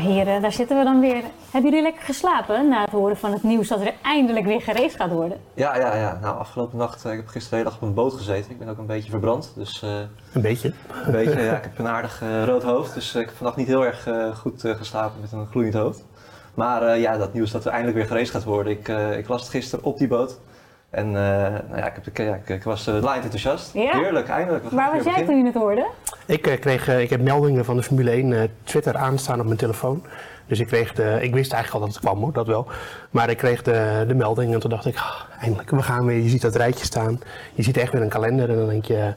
Heren, daar zitten we dan weer. Hebben jullie lekker geslapen na het horen van het nieuws dat er eindelijk weer gereisd gaat worden? Ja, ja, ja. Nou, afgelopen nacht, uh, ik heb gisteren de hele dag op een boot gezeten. Ik ben ook een beetje verbrand. Dus, uh, een beetje? Een beetje, ja. Ik heb een aardig uh, rood hoofd. Dus ik heb vannacht niet heel erg goed geslapen met een gloeiend hoofd. Maar ja, dat nieuws dat er eindelijk weer gereisd gaat worden. Ik, ik las het gisteren op die boot. En nou ja, ik, heb, ja, ik, ik was uh, laaiend enthousiast. Ja? Heerlijk, eindelijk. Waar was jij toen je het hoorde? Ik, kreeg, ik heb meldingen van de Formule 1 Twitter aanstaan op mijn telefoon. Dus ik, kreeg de, ik wist eigenlijk al dat het kwam hoor, dat wel. Maar ik kreeg de, de melding en toen dacht ik, ah, eindelijk, we gaan weer. Je ziet dat rijtje staan. Je ziet echt weer een kalender en dan denk je,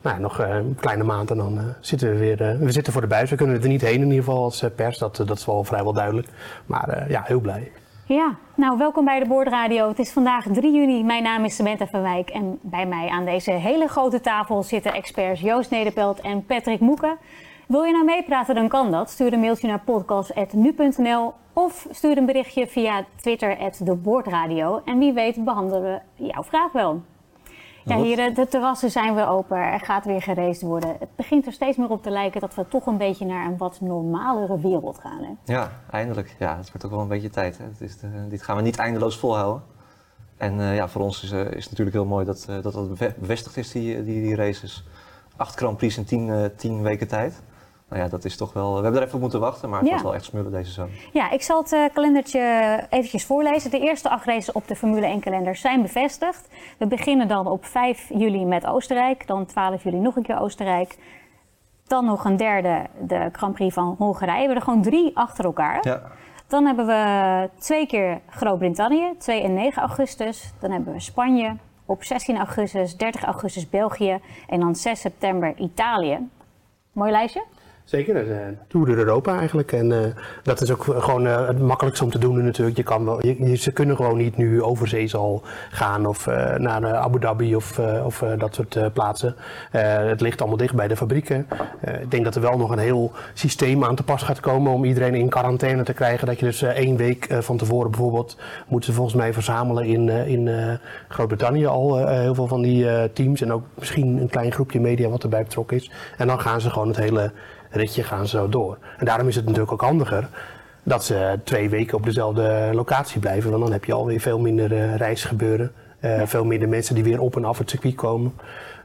nou, nog een kleine maand en dan uh, zitten we weer. Uh, we zitten voor de buis. We kunnen er niet heen in ieder geval als pers, dat, dat is wel vrijwel duidelijk. Maar uh, ja, heel blij. Ja, nou welkom bij de Boordradio. Het is vandaag 3 juni. Mijn naam is Samantha van Wijk en bij mij aan deze hele grote tafel zitten experts Joost Nederpelt en Patrick Moeken. Wil je nou meepraten, dan kan dat. Stuur een mailtje naar podcast.nu.nl of stuur een berichtje via Twitter @deboordradio. En wie weet behandelen we jouw vraag wel. Ja, hier, de terrassen zijn weer open. Er gaat weer gereisd worden. Het begint er steeds meer op te lijken dat we toch een beetje naar een wat normalere wereld gaan. Hè? Ja, eindelijk. Ja, het wordt ook wel een beetje tijd. Hè. Het is de, dit gaan we niet eindeloos volhouden. En uh, ja, voor ons is, uh, is het natuurlijk heel mooi dat, uh, dat dat bevestigd is, die, die, die races. Acht Grand Prix in tien, tien weken tijd nou ja, dat is toch wel. We hebben er even op moeten wachten, maar het ja. was wel echt smullen deze zomer. Ja, ik zal het uh, kalendertje eventjes voorlezen. De eerste acht races op de Formule 1 kalender zijn bevestigd. We beginnen dan op 5 juli met Oostenrijk, dan 12 juli nog een keer Oostenrijk. Dan nog een derde, de Grand Prix van Hongarije. We hebben er gewoon drie achter elkaar. Ja. Dan hebben we twee keer Groot-Brittannië, 2 en 9 augustus. Dan hebben we Spanje op 16 augustus, 30 augustus België en dan 6 september Italië. Mooi lijstje? Zeker, een Tour door Europa eigenlijk. En uh, dat is ook gewoon uh, het makkelijkste om te doen natuurlijk. Je kan wel, je, ze kunnen gewoon niet nu overzees al gaan of uh, naar Abu Dhabi of, of dat soort plaatsen. het ligt allemaal dicht bij de fabrieken. ik denk dat er wel nog een heel systeem aan te pas gaat komen om iedereen in quarantaine te krijgen. Dat je dus één week van tevoren bijvoorbeeld moeten ze volgens mij verzamelen in, in Groot-Brittannië al heel veel van die teams. En ook misschien een klein groepje media wat erbij betrokken is. En dan gaan ze gewoon het hele ritje gaan zo door. En daarom is het natuurlijk ook handiger dat ze twee weken op dezelfde locatie blijven. Want dan heb je alweer veel minder uh, reisgebeuren. Uh, Veel minder mensen die weer op en af het circuit komen.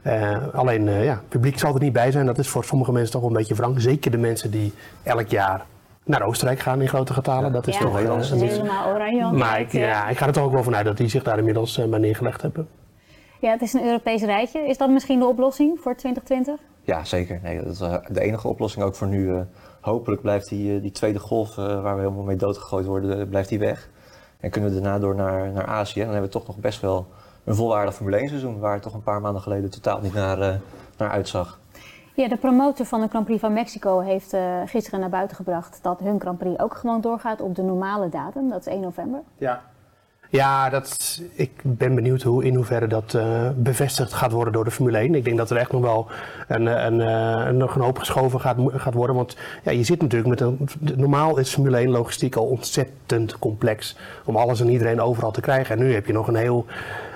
Uh, alleen, ja, het publiek zal er niet bij zijn. Dat is voor sommige mensen toch wel een beetje wrang. Zeker de mensen die elk jaar naar Oostenrijk gaan in grote getalen. Ja, dat is ja, toch heel helemaal oranje. Maar ik, ja, ik ga er toch ook wel vanuit dat die zich daar inmiddels bij neergelegd hebben. Ja, het is een Europees rijtje. Is dat misschien de oplossing voor 2020? Ja, zeker. Nee, dat is de enige oplossing ook voor nu. Uh, hopelijk blijft die, uh, die tweede golf, waar we helemaal mee doodgegooid worden, blijft die weg. En kunnen we daarna door naar, naar Azië. En dan hebben we toch nog best wel een volwaardig Formule 1 seizoen, waar het toch een paar maanden geleden totaal niet naar, naar uitzag. Ja, de promotor van de Grand Prix van Mexico heeft gisteren naar buiten gebracht dat hun Grand Prix ook gewoon doorgaat op de normale datum, dat is 1 november. Ja, ja, dat, ik ben benieuwd hoe, in hoeverre dat uh, bevestigd gaat worden door de Formule 1. Ik denk dat er echt nog wel een, een, een, nog een hoop geschoven gaat, gaat worden. Want ja, je zit natuurlijk met een. Normaal is Formule 1 logistiek al ontzettend complex. Om alles en iedereen overal te krijgen. En nu heb je nog een heel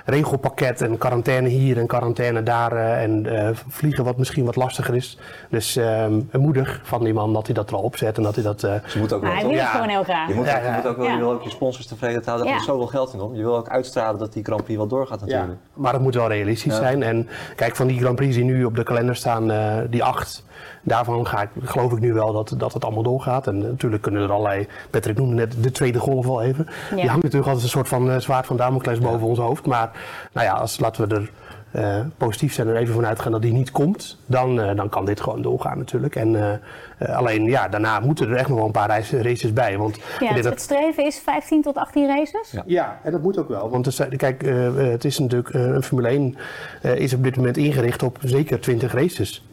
regelpakket en quarantaine hier en quarantaine daar uh, en uh, vliegen wat misschien wat lastiger is. Dus um, moedig van die man dat hij dat er al opzet en dat hij dat... Uh, Ze moet ook maar hij wil het gewoon heel graag. Je moet, ja, je moet ook wel, je wil ook je sponsors tevreden houden, daar gaat zoveel geld in om. Je wil ook uitstralen dat die Grand Prix wel doorgaat natuurlijk. maar het moet wel realistisch zijn en kijk van die Grand Prix die nu op de kalender staan, die acht daarvan ga ik, geloof ik nu wel dat, dat het allemaal doorgaat. En natuurlijk kunnen er allerlei, Patrick noemde net de tweede golf al even. Die hangt natuurlijk altijd een soort van uh, zwaard van Damocles boven ons hoofd. Maar nou ja, als, laten we er eh, positief zijn en er even vanuit gaan dat die niet komt, dan, eh, dan kan dit gewoon doorgaan natuurlijk. En, eh, alleen ja, daarna moeten er echt nog wel een paar races bij. Want ja, het, het, streven is 15 tot 18 races? Ja, ja en dat moet ook wel. Want het, kijk, het is natuurlijk, een Formule 1 is op dit moment ingericht op zeker 20 races.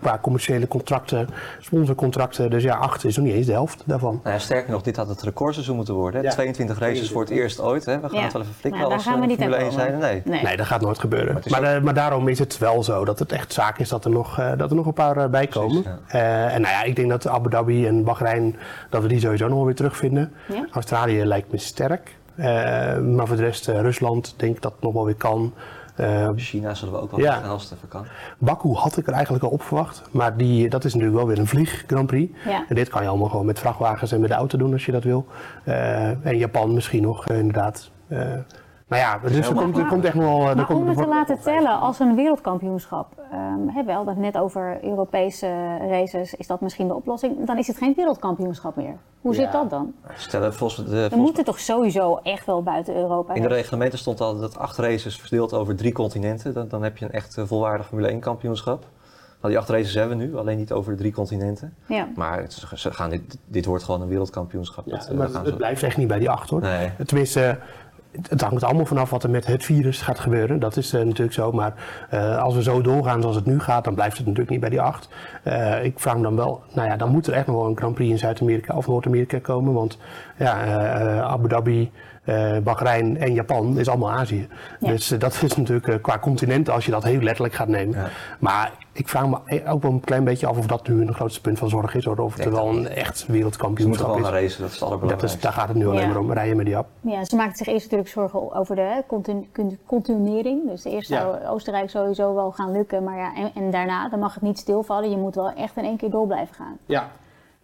qua commerciële contracten, sponsorcontracten. Dus ja, 8 is nog niet eens de helft daarvan. Nou ja, sterker nog, dit had het recordseizoen moeten worden. 22 races voor het eerst ooit. Hè? We gaan het wel even flikken als we Formule 1 zijn. Nee. nee. Nee. dat gaat nooit gebeuren. Maar, maar, daarom is het wel zo dat het echt zaak is dat er nog, dat er nog een paar bij komen. en nou ja, ik denk dat Abu Dhabi en Bahrein, dat we die sowieso nog weer terugvinden. Australië lijkt me sterk. maar voor de rest, Rusland denk ik dat het nog wel weer kan. Uh, China zullen we ook wel ja. het snelste even kan. Baku had ik er eigenlijk al op verwacht. Maar die, dat is natuurlijk wel weer een vlieg Grand Prix. En dit kan je allemaal gewoon met vrachtwagens en met de auto doen als je dat wil. Uh, en Japan misschien nog, uh, inderdaad. Nou ja, dus er komt, er komt echt wel... Maar om het te laten tellen als een wereldkampioenschap, um, hebben we hadden het net over Europese races, is dat misschien de oplossing? Dan is het geen wereldkampioenschap meer. Hoe zit dat dan? Stellen, volgens de, we moeten toch sowieso echt wel buiten Europa. In de reglementen stond al dat acht races verdeeld over drie continenten. Dan, dan heb je een echt eh, volwaardig Formule 1 kampioenschap. Nou, die acht races hebben we nu, alleen niet over de drie continenten. Ja. Maar ze gaan dit, dit wordt gewoon een wereldkampioenschap. Ja, maar het, blijft echt niet bij die acht hoor. Nee. Tenminste, het hangt allemaal vanaf wat er met het virus gaat gebeuren. Dat is uh, natuurlijk zo. Maar uh, als we zo doorgaan zoals het nu gaat, dan blijft het natuurlijk niet bij die acht. Uh, ik vraag me dan wel, nou ja, dan moet er echt nog wel een Grand Prix in Zuid-Amerika of Noord-Amerika komen. Want ja, Abu Dhabi, Bahrein en Japan is allemaal Azië. Dus dat is natuurlijk qua continenten als je dat heel letterlijk gaat nemen. Ja. Maar ik vraag me ook wel een klein beetje af of dat nu een grootste punt van zorg is. Of het wel een echt wereldkampioenschap is. Ze moeten gewoon racen, dat is het allerbelangrijkste. daar gaat het nu alleen maar om, rijden met die app. Ja, ze maakt zich eerst natuurlijk zorgen over de continuering. Dus eerst zou Oostenrijk sowieso wel gaan lukken. Maar ja, en, en, daarna, dan mag het niet stilvallen. Je moet wel echt in één keer door blijven gaan. Ja,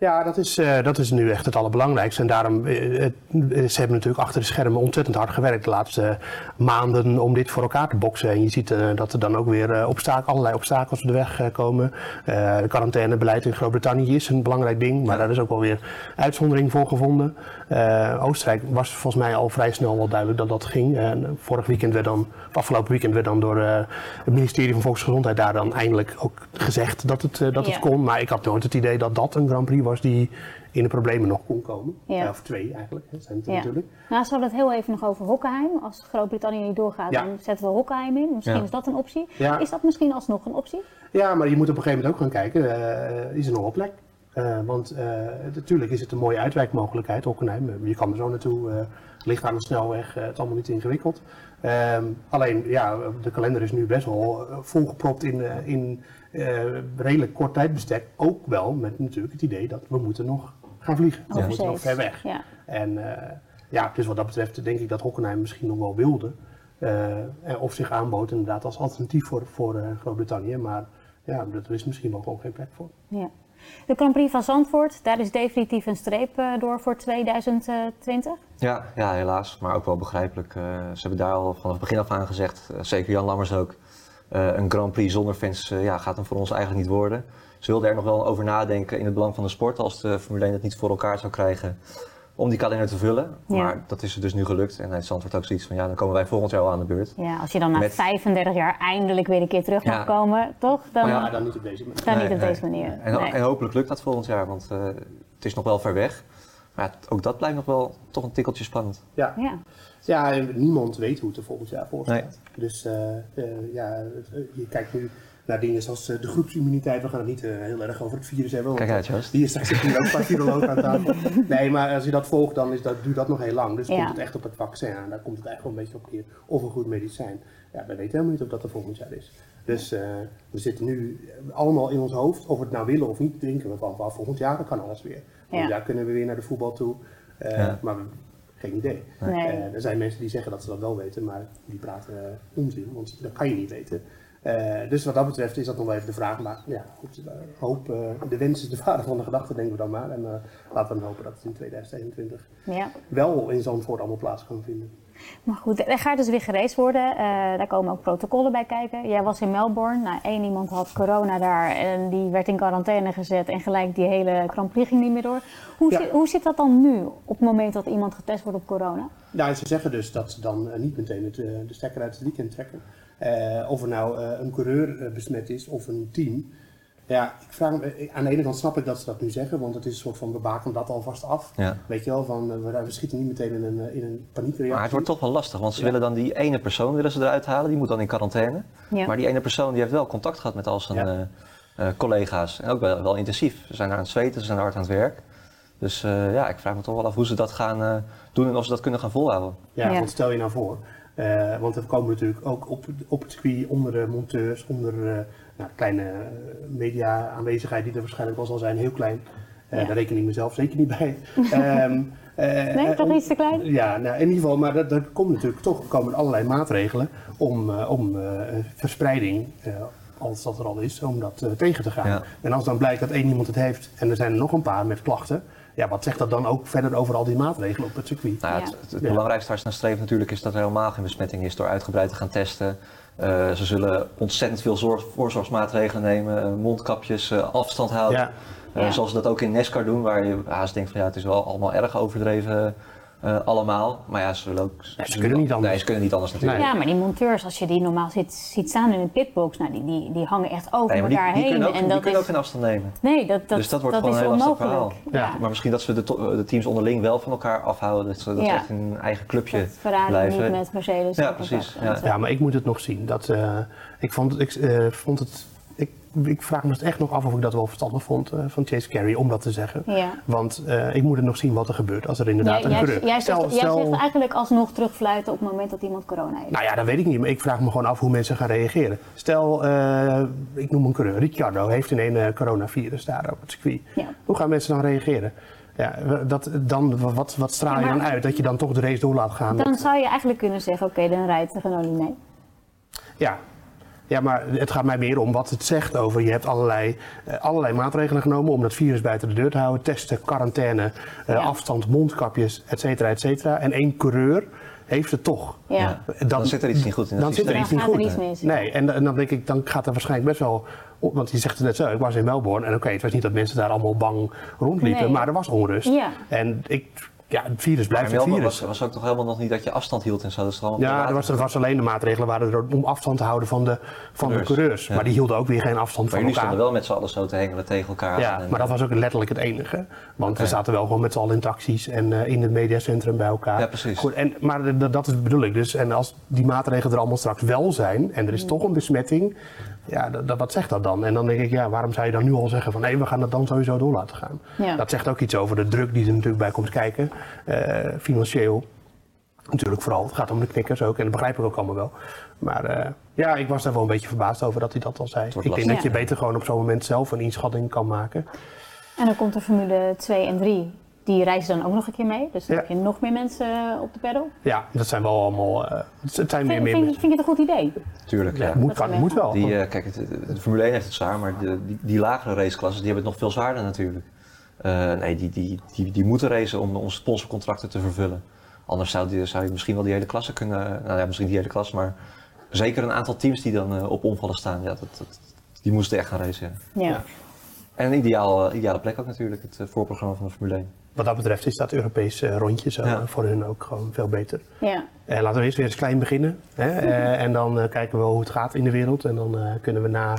ja, dat is, uh, dat is nu echt het allerbelangrijkste. En daarom, uh, het, ze hebben natuurlijk achter de schermen ontzettend hard gewerkt de laatste maanden om dit voor elkaar te boksen. En je ziet uh, dat er dan ook weer obstakel, allerlei obstakels op de weg komen. de quarantainebeleid in Groot-Brittannië is een belangrijk ding, maar daar is ook wel weer uitzondering voor gevonden. Oostenrijk was volgens mij al vrij snel wel duidelijk dat dat ging. vorig weekend werd dan, afgelopen weekend werd dan door het ministerie van Volksgezondheid daar dan eindelijk ook gezegd dat het, dat het kon. Maar ik had nooit het idee dat dat een Grand Prix was die in de problemen nog kon komen. Ja. Of twee eigenlijk, hè, zijn het ja. natuurlijk. Nou, ze hadden het heel even nog over Hockenheim. Als Groot-Brittannië niet doorgaat, dan zetten we Hockenheim in. Misschien is dat een optie. Is dat misschien alsnog een optie? Ja, maar je moet op een gegeven moment ook gaan kijken, uh, is er nog een plek? Uh, want uh, natuurlijk is het een mooie uitwijkmogelijkheid, Hockenheim. Je kan er zo naartoe, ligt aan de snelweg, het is allemaal niet ingewikkeld. Ehm, alleen, ja, de kalender is nu best wel volgepropt in, in redelijk kort tijdbestek ook wel met natuurlijk het idee dat we moeten nog gaan vliegen. we moeten nog ver weg. Ja. En uh, ja, dus wat dat betreft denk ik dat Hockenheim misschien nog wel wilde. Uh, of zich aanbood inderdaad als alternatief voor, voor Groot-Brittannië. Maar ja, er is misschien wel gewoon geen plek voor. Ja. De Grand Prix van Zandvoort, daar is definitief een streep door voor 2020? Ja, ja, helaas. Maar ook wel begrijpelijk. ze hebben daar al vanaf het begin af aan gezegd, zeker Jan Lammers ook, uh, een Grand Prix zonder fans uh, ja, gaat hem voor ons eigenlijk niet worden. Ze wilden er nog wel over nadenken in het belang van de sport als de Formule 1 het niet voor elkaar zou krijgen om die kalender te vullen. Ja. Maar dat is er dus nu gelukt. En hij Zandvoort ook zoiets van, ja, dan komen wij volgend jaar al aan de beurt. Ja, als je dan na Met... 35 jaar eindelijk weer een keer terug mag komen, toch? Dan, ja, dan niet op deze manier. Dan nee, niet op deze manier. En, en, hopelijk lukt dat volgend jaar, want uh, het is nog wel ver weg. Maar ook dat blijft nog wel toch een tikkeltje spannend. Ja. ja. Ja, niemand weet hoe het er volgend jaar voor staat. Dus uh, uh, ja, je kijkt nu naar dingen zoals uh, de groepsimmuniteit. We gaan het niet heel erg over het virus hebben. Kijk uit, Joost. Die is straks hier ook een paar virologen aan tafel. Nee, maar als je dat volgt, dan is dat, duurt dat nog heel lang. Dus ja. komt het echt op het vaccin aan. Daar komt het eigenlijk wel een beetje op neer. Of een goed medicijn. Ja, we weten helemaal niet of dat er volgend jaar is. Dus we zitten nu allemaal in ons hoofd, of we het nou willen of niet, denken we van, van volgend jaar kan alles weer. Volgend jaar kunnen we weer naar de voetbal toe. Ja. Maar geen idee. Nee. Uh, er zijn mensen die zeggen dat ze dat wel weten, maar die praten uh, onzin, want dat kan je niet weten. Uh, dus wat dat betreft is dat nog wel even de vraag. Maar ja, goed, hoop, de wens is de vader van de gedachte, denken we dan maar. En laten we dan hopen dat het in 2021 ja. wel in Zandvoort allemaal plaats kan vinden. Maar goed, er gaat dus weer gereisd worden. Daar komen ook protocollen bij kijken. Jij was in Melbourne. Nou, één iemand had corona daar en die werd in quarantaine gezet. En gelijk die hele Grand Prix ging niet meer door. Hoe, zit, hoe zit dat dan nu op het moment dat iemand getest wordt op corona? Nou, ze zeggen dus dat ze dan niet meteen het, de stekker uit het weekend trekken. Eh, of er nou eh, een coureur eh, besmet is of een team. Ja, ik vraag me, aan de ene kant snap ik dat ze dat nu zeggen, want het is een soort van we baken dat alvast af. Ja. Weet je wel, van we, we schieten niet meteen in een, in een paniekreactie. Maar het wordt toch wel lastig, want ze Ja. willen dan die ene persoon willen ze eruit halen, die moet dan in quarantaine. Ja. Maar die ene persoon die heeft wel contact gehad met al zijn Ja. eh, eh, collega's. En ook wel, wel intensief. Ze zijn aan het zweten, ze zijn hard aan het werk. Dus eh, ja, ik vraag me toch wel af hoe ze dat gaan eh, doen en of ze dat kunnen gaan volhouden. Ja, Ja. want stel je nou voor, eh, want er komen natuurlijk ook op, op het circuit onder de monteurs, onder eh nou, kleine eh, media aanwezigheid die er waarschijnlijk wel zal zijn, heel klein. Eh, Ja. Daar reken ik mezelf zeker niet bij. Ehm, eh, Nee, eh, toch iets te klein? Ja, nou, in ieder geval, maar er, er komen natuurlijk toch komen er allerlei maatregelen om, eh, om eh, verspreiding, eh, als dat er al is, om dat eh, tegen te gaan. Ja. En als dan blijkt dat één iemand het heeft en er zijn er nog een paar met klachten, ja, wat zegt dat dan ook verder over al die maatregelen op het circuit? Nou, ja. Het, het, het Ja. belangrijkste waar ze naar streven natuurlijk is dat er helemaal geen besmetting is door uitgebreid te gaan testen. Eh, ze zullen ontzettend veel zorg, voorzorgsmaatregelen nemen, eh, mondkapjes, eh, afstand houden. Ja. Eh, Ja. Zoals ze dat ook in NASCAR doen, waar je haast denkt van ja, het is wel allemaal erg overdreven eh, allemaal. Maar ja, ze zullen ook... ze kunnen niet anders. Nee, ze kunnen niet anders natuurlijk. Ja, maar die monteurs, als je die normaal ziet, ziet staan in een pitbox, nou, die, die, die hangen echt over Nee, maar die, elkaar die heen. ook, en die dat kunnen is, ook geen afstand nemen. nee, dat, dat, dus dat wordt gewoon is een heel lastig onmogelijk. verhaal. Ja. Maar misschien dat ze de, de teams onderling wel van elkaar afhouden. Dat ze dat Ja. echt in een eigen clubje Dat Ferrari blijven. niet met Mercedes. Ja, precies, ja. Ja, maar ik moet het nog zien. Dat, eh, ik vond, ik, eh, vond het, ik, ik vraag me het echt nog af of ik dat wel verstandig vond eh, van Chase Carey om dat te zeggen. Ja. Want eh, ik moet het nog zien wat er gebeurt als er inderdaad Jij, een jij, coureur... jij, Stel- zegt, jij zegt eigenlijk alsnog terugfluiten op het moment dat iemand corona heeft. Nou ja, dat weet ik niet, maar ik vraag me gewoon af hoe mensen gaan reageren. Stel, eh, ik noem een coureur, Ricciardo heeft in een eh, coronavirus daar op het circuit. Ja. Hoe gaan mensen dan reageren? Ja, dat, dan, wat, wat straal je Ja, dan uit? Dat je dan toch de race door laat gaan? Dan zou je eigenlijk kunnen zeggen, oké, dan rijdt Renault niet mee. Ja. Ja, maar het gaat mij meer om wat het zegt over. Je hebt allerlei, eh, allerlei maatregelen genomen om dat virus buiten de deur te houden. Testen, quarantaine, eh, Ja. afstand, mondkapjes, et cetera, et cetera. En één coureur heeft het toch. Ja. Dan, Dan zit er iets niet goed in Dan zit er iets Dan niet gaat goed. er mis. Nee, en, en dan denk ik, dan gaat er waarschijnlijk best wel... Want je zegt het net zo, ik was in Melbourne en oké, het was niet dat mensen daar allemaal bang rondliepen, Nee. maar er was onrust. Ja. En ik, ja, het virus Maar blijft het virus. was, was ook toch helemaal nog niet dat je afstand hield en zo. Ja, er was, er was alleen de maatregelen waren er om afstand te houden van de, van de Coureurs, coureurs. ja. Maar die hielden ook weer geen afstand Maar van jullie elkaar. stonden wel met z'n allen zo te hengelen tegen elkaar. Ja, En- maar dat was ook letterlijk het enige. Want we zaten wel gewoon met z'n allen in taxis en eh, in het mediacentrum bij elkaar. Ja, precies. Goed, en, maar de- de- dat is bedoel ik dus. En als die maatregelen er allemaal straks wel zijn en er is toch een besmetting, ja, dat, dat- wat zegt dat dan? En dan denk ik, ja, waarom zou je dan nu al zeggen van nee, we gaan het dan sowieso door laten gaan? Ja. Dat zegt ook iets over de druk die er natuurlijk bij komt kijken, eh, financieel. Natuurlijk vooral, het gaat om de knikkers ook en dat begrijp ik ook allemaal wel. Maar eh, ja, ik was daar wel een beetje verbaasd over dat hij dat al zei. Ik denk dat je beter gewoon op zo'n moment zelf een inschatting kan maken. En dan komt de Formule 2 en 3. Die reizen dan ook nog een keer mee. Dus dan Ja. heb je nog meer mensen eh, op de pedal. Ja, dat zijn wel allemaal. eh, het zijn meer, Vind, meer vind, mensen. vind je het een goed idee? Tuurlijk, ja. Ja, moet, Dat kan, moet wel. Die, eh, kijk, het, de Formule 1 heeft het zwaar, maar de, die, die lagere raceklasses die hebben het nog veel zwaarder natuurlijk. Eh, nee, die, die, die, die moeten racen om onze sponsorcontracten te vervullen. Anders zou, die, zou je misschien wel die hele klasse kunnen, nou ja, misschien die hele klasse, maar zeker een aantal teams die dan eh, op omvallen staan, ja, dat, dat, die moesten echt gaan racen. ja. Ja. En een ideaal, ideale plek ook natuurlijk, het voorprogramma van de Formule 1. Wat dat betreft is dat Europese rondje zo Ja. eh, voor hun ook gewoon veel beter. ja. En laten we eerst weer eens klein beginnen. Hè? Eh, en dan eh, kijken we hoe het gaat in de wereld. En dan eh, kunnen we na,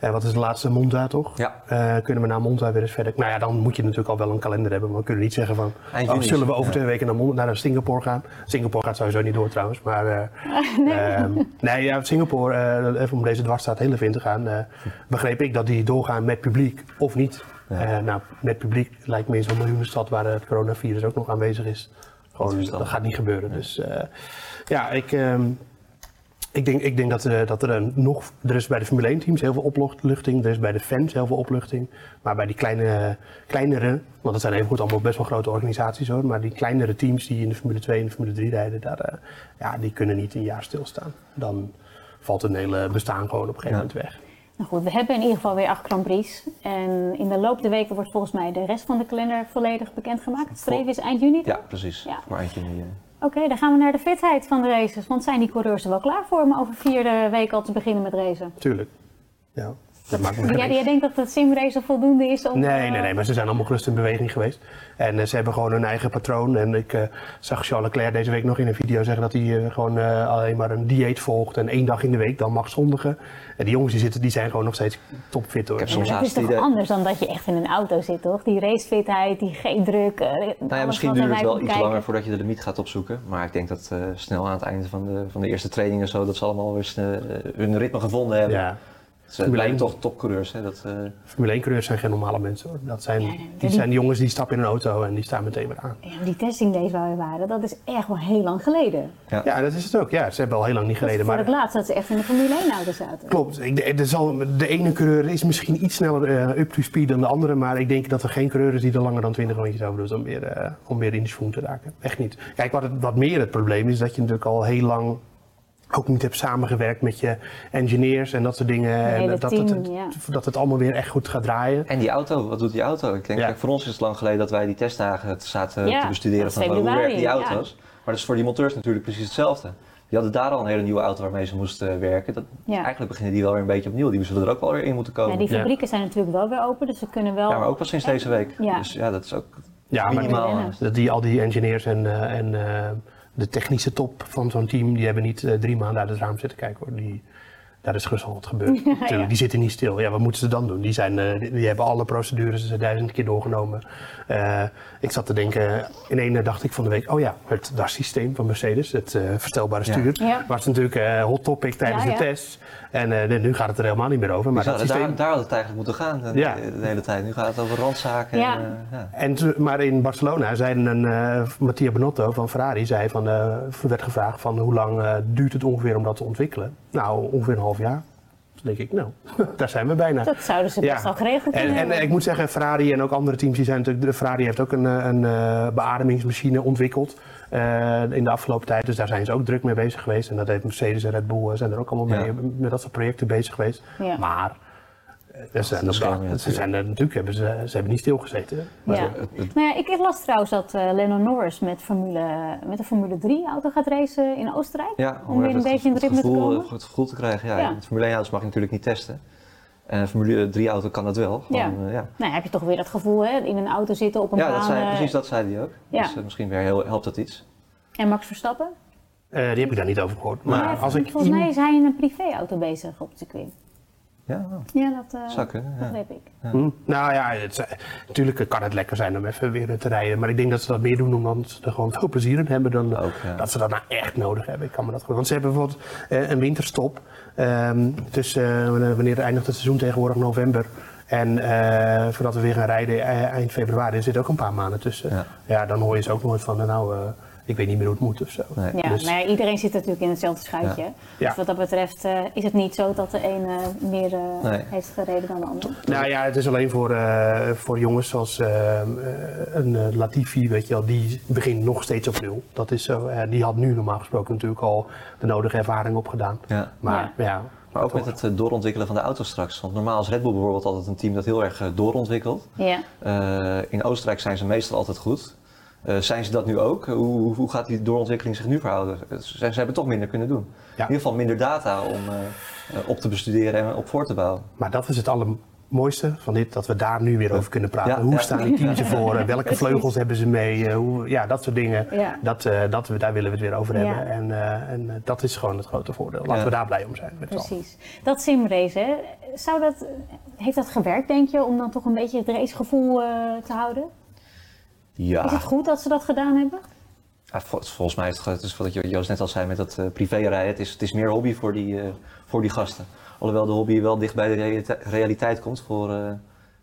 eh, wat is de laatste Monza toch? Ja. Eh, kunnen we na Monza weer eens verder. Nou ja, dan moet je natuurlijk al wel een kalender hebben. Maar we kunnen niet zeggen van, oh, zullen we over Ja. twee weken naar, naar Singapore gaan? Singapore gaat sowieso niet door trouwens. Maar eh, nee, nee ja, Singapore, eh, even om deze dwarsstraat heel even in te gaan. eh, begreep ik dat die doorgaan met publiek of niet. Ja. Eh, nou, met publiek lijkt me in zo'n miljoenenstad waar het coronavirus ook nog aanwezig is. Gewoon, dat gaat niet gebeuren. Dus eh, ja, ik, ehm, ik denk, ik denk dat, er, dat er een nog. Er is bij de Formule 1 teams heel veel opluchting. Er is bij de fans heel veel opluchting. Maar bij die kleine, kleinere. Want dat zijn even goed allemaal best wel grote organisaties hoor. Maar die kleinere teams die in de Formule 2 en de Formule 3 rijden. Daar, eh, ja, die kunnen niet een jaar stilstaan. Dan valt hun hele bestaan gewoon op een gegeven moment weg. Nou goed, we hebben in ieder geval weer acht Grand Prix. En in de loop der weken wordt volgens mij de rest van de kalender volledig bekendgemaakt. Het streven is eind juni. toch? Ja, precies. Ja. Maar in die, eh, Oké, dan gaan we naar de fitheid van de races. Want zijn die coureurs er wel klaar voor om over vier eh, weken al te beginnen met racen? Tuurlijk. Ja. Dat maakt me Ja, geen jij denkt dat het simrace voldoende is om... Nee, eh, nee, nee, maar ze zijn allemaal gerust in beweging geweest. En eh, ze hebben gewoon hun eigen patroon. En ik eh, zag Charles Leclerc deze week nog in een video zeggen dat hij eh, gewoon eh, alleen maar een dieet volgt. En één dag in de week dan mag zondigen. En die jongens die zitten, die zijn gewoon nog steeds topfit hoor. Ik heb Ja, dat is toch anders dan dat je echt in een auto zit, toch? Die racefitheid, die G-druk. eh, Nou ja, misschien duurt het wel iets kijken. langer voordat je de limiet gaat opzoeken. Maar ik denk dat eh, snel aan het einde van de, van de eerste training en zo, dat ze allemaal weer eh, hun ritme gevonden hebben. Ja, Formule blijven 1. toch topcoureurs. Hè? Dat, eh, Formule 1 coureurs zijn geen normale mensen hoor. Dat zijn, Ja, nee, die die- zijn die jongens die stappen in een auto en die staan meteen weer aan. Ja, die testing days waar we waren, dat is echt wel heel lang geleden. Ja, dat is het ook. Ja, ze hebben al heel lang niet Dat voor Maar het laatst dat ze echt in de Formule 1 auto zaten. Klopt. Ik, de, er zal, de ene coureur is misschien iets sneller eh, up to speed dan de andere. Maar ik denk dat er geen coureur is die er langer dan 20 rondjes over doet om weer, eh, om weer in de schoen te raken. Echt niet. Kijk, wat, het, wat meer het probleem is, dat je natuurlijk al heel lang ook niet hebt samengewerkt met je engineers en dat soort dingen. en dat, team, het, ja. dat het allemaal weer echt goed gaat draaien. En die auto, wat doet die auto? Ik denk, Ja. kijk, voor ons is het lang geleden dat wij die testdagen het zaten Ja, te bestuderen van hoe werken die auto's. Maar dat is voor die monteurs natuurlijk precies hetzelfde. Die hadden daar al een hele nieuwe auto waarmee ze moesten eh, werken. Dat, Ja. Eigenlijk beginnen die wel weer een beetje opnieuw. Die zullen er ook wel weer in moeten komen. Ja, die Ja. fabrieken zijn natuurlijk wel weer open, dus ze kunnen wel... Ja, maar ook pas sinds deze week. Ja. Dus ja, dat is ook Ja, maar minimaal. dat die, al die engineers en, eh, en eh, de technische top van zo'n team, die hebben niet eh, drie maanden uit het raam zitten kijken hoor. Die, daar is gerust wat gebeurd. Die zitten niet stil. Ja, wat moeten ze dan doen? Die, zijn, eh, die, die hebben alle procedures duizend keer doorgenomen. Eh, ik zat te denken, in één dacht ik van de week, oh ja, het DAS-systeem van Mercedes, het eh, verstelbare stuur, Ja. was natuurlijk eh, hot topic tijdens Ja, de test. En eh, nu gaat het er helemaal niet meer over. Maar dat systeem... daar, daar had het eigenlijk moeten gaan de, Ja. de hele tijd. Nu gaat het over randzaken. Ja. En, eh, ja. En maar in Barcelona zeiden een eh Mattia Benotto van Ferrari zei van, eh, werd gevraagd van hoe lang eh, duurt het ongeveer om dat te ontwikkelen? Nou, ongeveer een half jaar. Denk ik, nou, daar zijn we bijna. Dat zouden ze best Ja. al geregeld En, kunnen en eh, ik moet zeggen, Ferrari en ook andere teams, die zijn natuurlijk, de Ferrari heeft ook een, eh, een eh, beademingsmachine ontwikkeld eh, in de afgelopen tijd. Dus daar zijn ze ook druk mee bezig geweest. En dat heeft Mercedes en Red Bull eh, zijn er ook allemaal Ja. mee met dat soort projecten bezig geweest. Ja. Maar eh, ze zijn, ze zijn er natuurlijk, hebben ze, ze hebben niet stilgezeten. Maar Ja. Het- het- Nou ja, ik las trouwens dat eh Lennon Norris met, Formule, met de Formule 3 auto gaat racen in Oostenrijk. Ja, om weer een beetje in het ritme te gevoel, komen. Het gevoel te krijgen. Ja, Ja. Formule 1 auto's mag je natuurlijk niet testen. En een Formule 3 auto kan dat wel. Gewoon, Ja. eh, ja. Nou, heb je toch weer dat gevoel, hè? In een auto zitten op een ja baan. dat zei, eh, precies dat zei hij ook. ja. Dus eh, misschien weer heel, helpt dat iets. En Max Verstappen? Eh, die heb ik daar niet over gehoord. Maar Ja, als ik volgens mij is hij in een privéauto bezig op het circuit. Ja, Ja, dat uh, zou kunnen. Ja. begreep ik. Hm, Nou ja, het, natuurlijk kan het lekker zijn om even weer te rijden. Maar ik denk dat ze dat meer doen omdat ze er gewoon veel plezier in hebben dan Ook, ja. dat ze dat nou echt nodig hebben. Ik kan me dat gewoon. Want ze hebben bijvoorbeeld eh, een winterstop. ehm tussen eh, wanneer eindigt het seizoen tegenwoordig november. En eh, voordat we weer gaan rijden eh, eind februari, er zitten ook een paar maanden tussen. Ja. Ja, dan hoor je ze ook nooit van, nou, eh, ik weet niet meer hoe het moet of zo. Nee. Ja, Dus- maar ja, iedereen zit natuurlijk in hetzelfde schuitje. Ja. Dus wat dat betreft eh, is het niet zo dat de een eh, meer eh, Nee. heeft gereden dan de ander. Nou ja, het is alleen voor, eh, voor jongens zoals eh, eh, een Latifi, weet je wel, die begint nog steeds op nul. Dat is zo. eh, die had nu normaal gesproken natuurlijk al de nodige ervaring opgedaan. Ja. Maar ja, Maar ook met het doorontwikkelen van de auto straks. Want normaal is Red Bull bijvoorbeeld altijd een team dat heel erg doorontwikkelt. Ja. Eh, in Oostenrijk zijn ze meestal altijd goed. Eh, zijn ze dat nu ook? Hoe, hoe, gaat die doorontwikkeling zich nu verhouden? Eh, Ze, ze hebben toch minder kunnen doen. In ieder geval minder data om eh, op te bestuderen en op voor te bouwen. maar dat is het allermooiste van dit, dat we daar nu weer over kunnen praten. Ja, hoe ja. staan die teams ervoor? Eh, Welke vleugels hebben ze mee? Hoe, ja, dat soort dingen. Ja. Dat, eh, dat we, daar willen we het weer over Ja. hebben. En, eh, en dat is gewoon het grote voordeel. Laten Ja. we daar blij om zijn. Met. Precies. Dat simrace, hè, zou dat, heeft dat gewerkt, denk je, om dan toch een beetje het racegevoel eh, te houden? Ja, Is het goed dat ze dat gedaan hebben? Ja, vol- volgens mij is het, het is wat Joost net al zei met dat eh privérijden. Het is, het is meer hobby voor die, eh, voor die gasten. Alhoewel de hobby wel dicht bij de realite- realiteit komt voor eh,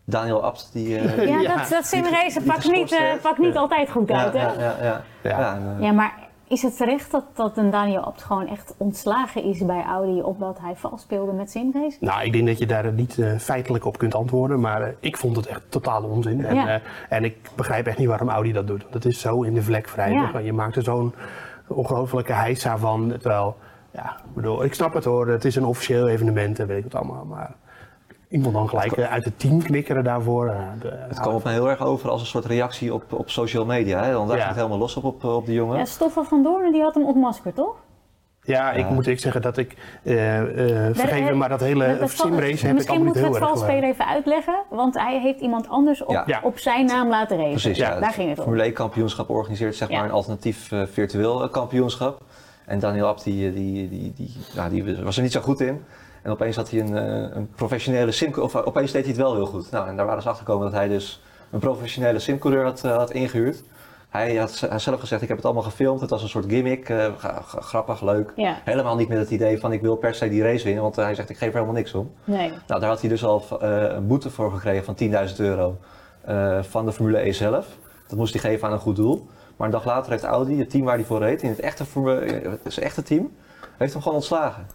Daniel Abt. Die, eh, Ja, Ja, dat, dat simrace die pakt niet, eh, pakt niet Ja. altijd goed ja, uit, hè? ja, ja, ja. Ja. Ja, en, Ja, maar is het terecht dat, dat een Daniel Abt gewoon echt ontslagen is bij Audi omdat hij vals speelde met simrace? Nou, ik denk dat je daar niet eh, feitelijk op kunt antwoorden, maar eh, ik vond het echt totale onzin. En, Ja. eh, en ik begrijp echt niet waarom Audi dat doet. Want het is zo in de vlek wrijven. Ja. Je maakt er zo'n ongelofelijke heisa van. Terwijl, ja, ik bedoel, ik snap het hoor, het is een officieel evenement en weet ik wat allemaal. Maar iemand dan gelijk eh, uit het team knikkeren daarvoor. eh, de- het kwam op mij heel erg over als een soort reactie op, op social media. Hè? Want daar Ja. ging het helemaal los op, op, op de jongen. Ja, Stoffel van Doornen die had hem ontmaskerd, toch? Ja, ik Ja. moet ik zeggen dat ik, eh eh vergeef me, maar dat hele Dat- simrace heb ik Misschien allemaal niet moeten we heel het erg valspelen even uitleggen, want hij heeft iemand anders op, Ja. Op zijn naam laten racen. Precies, Ja, daar ging het om. Formule 1 kampioenschap organiseert zeg Ja. maar een alternatief eh, virtueel eh, kampioenschap. En Daniel Abt die, die, die, die, nou, die was er niet zo goed in. En opeens had hij een, eh, een professionele sim, of eh, opeens deed hij het wel heel goed. Nou, en daar waren ze achter gekomen dat hij dus een professionele simcoureur had, eh, had ingehuurd. Hij had z- hij had zelf gezegd, ik heb het allemaal gefilmd, het was een soort gimmick, gra- gra- grappig, leuk. Ja, Helemaal niet met het idee van ik wil per se die race winnen, want hij zegt ik geef er helemaal niks om. nee. Nou, daar had hij dus al een boete voor gekregen van 10.000 euro van de Formule E zelf. Dat moest hij geven aan een goed doel. Maar een dag later heeft Audi, het team waar hij voor reed, in het echte, eh, het echte team, heeft hem gewoon ontslagen.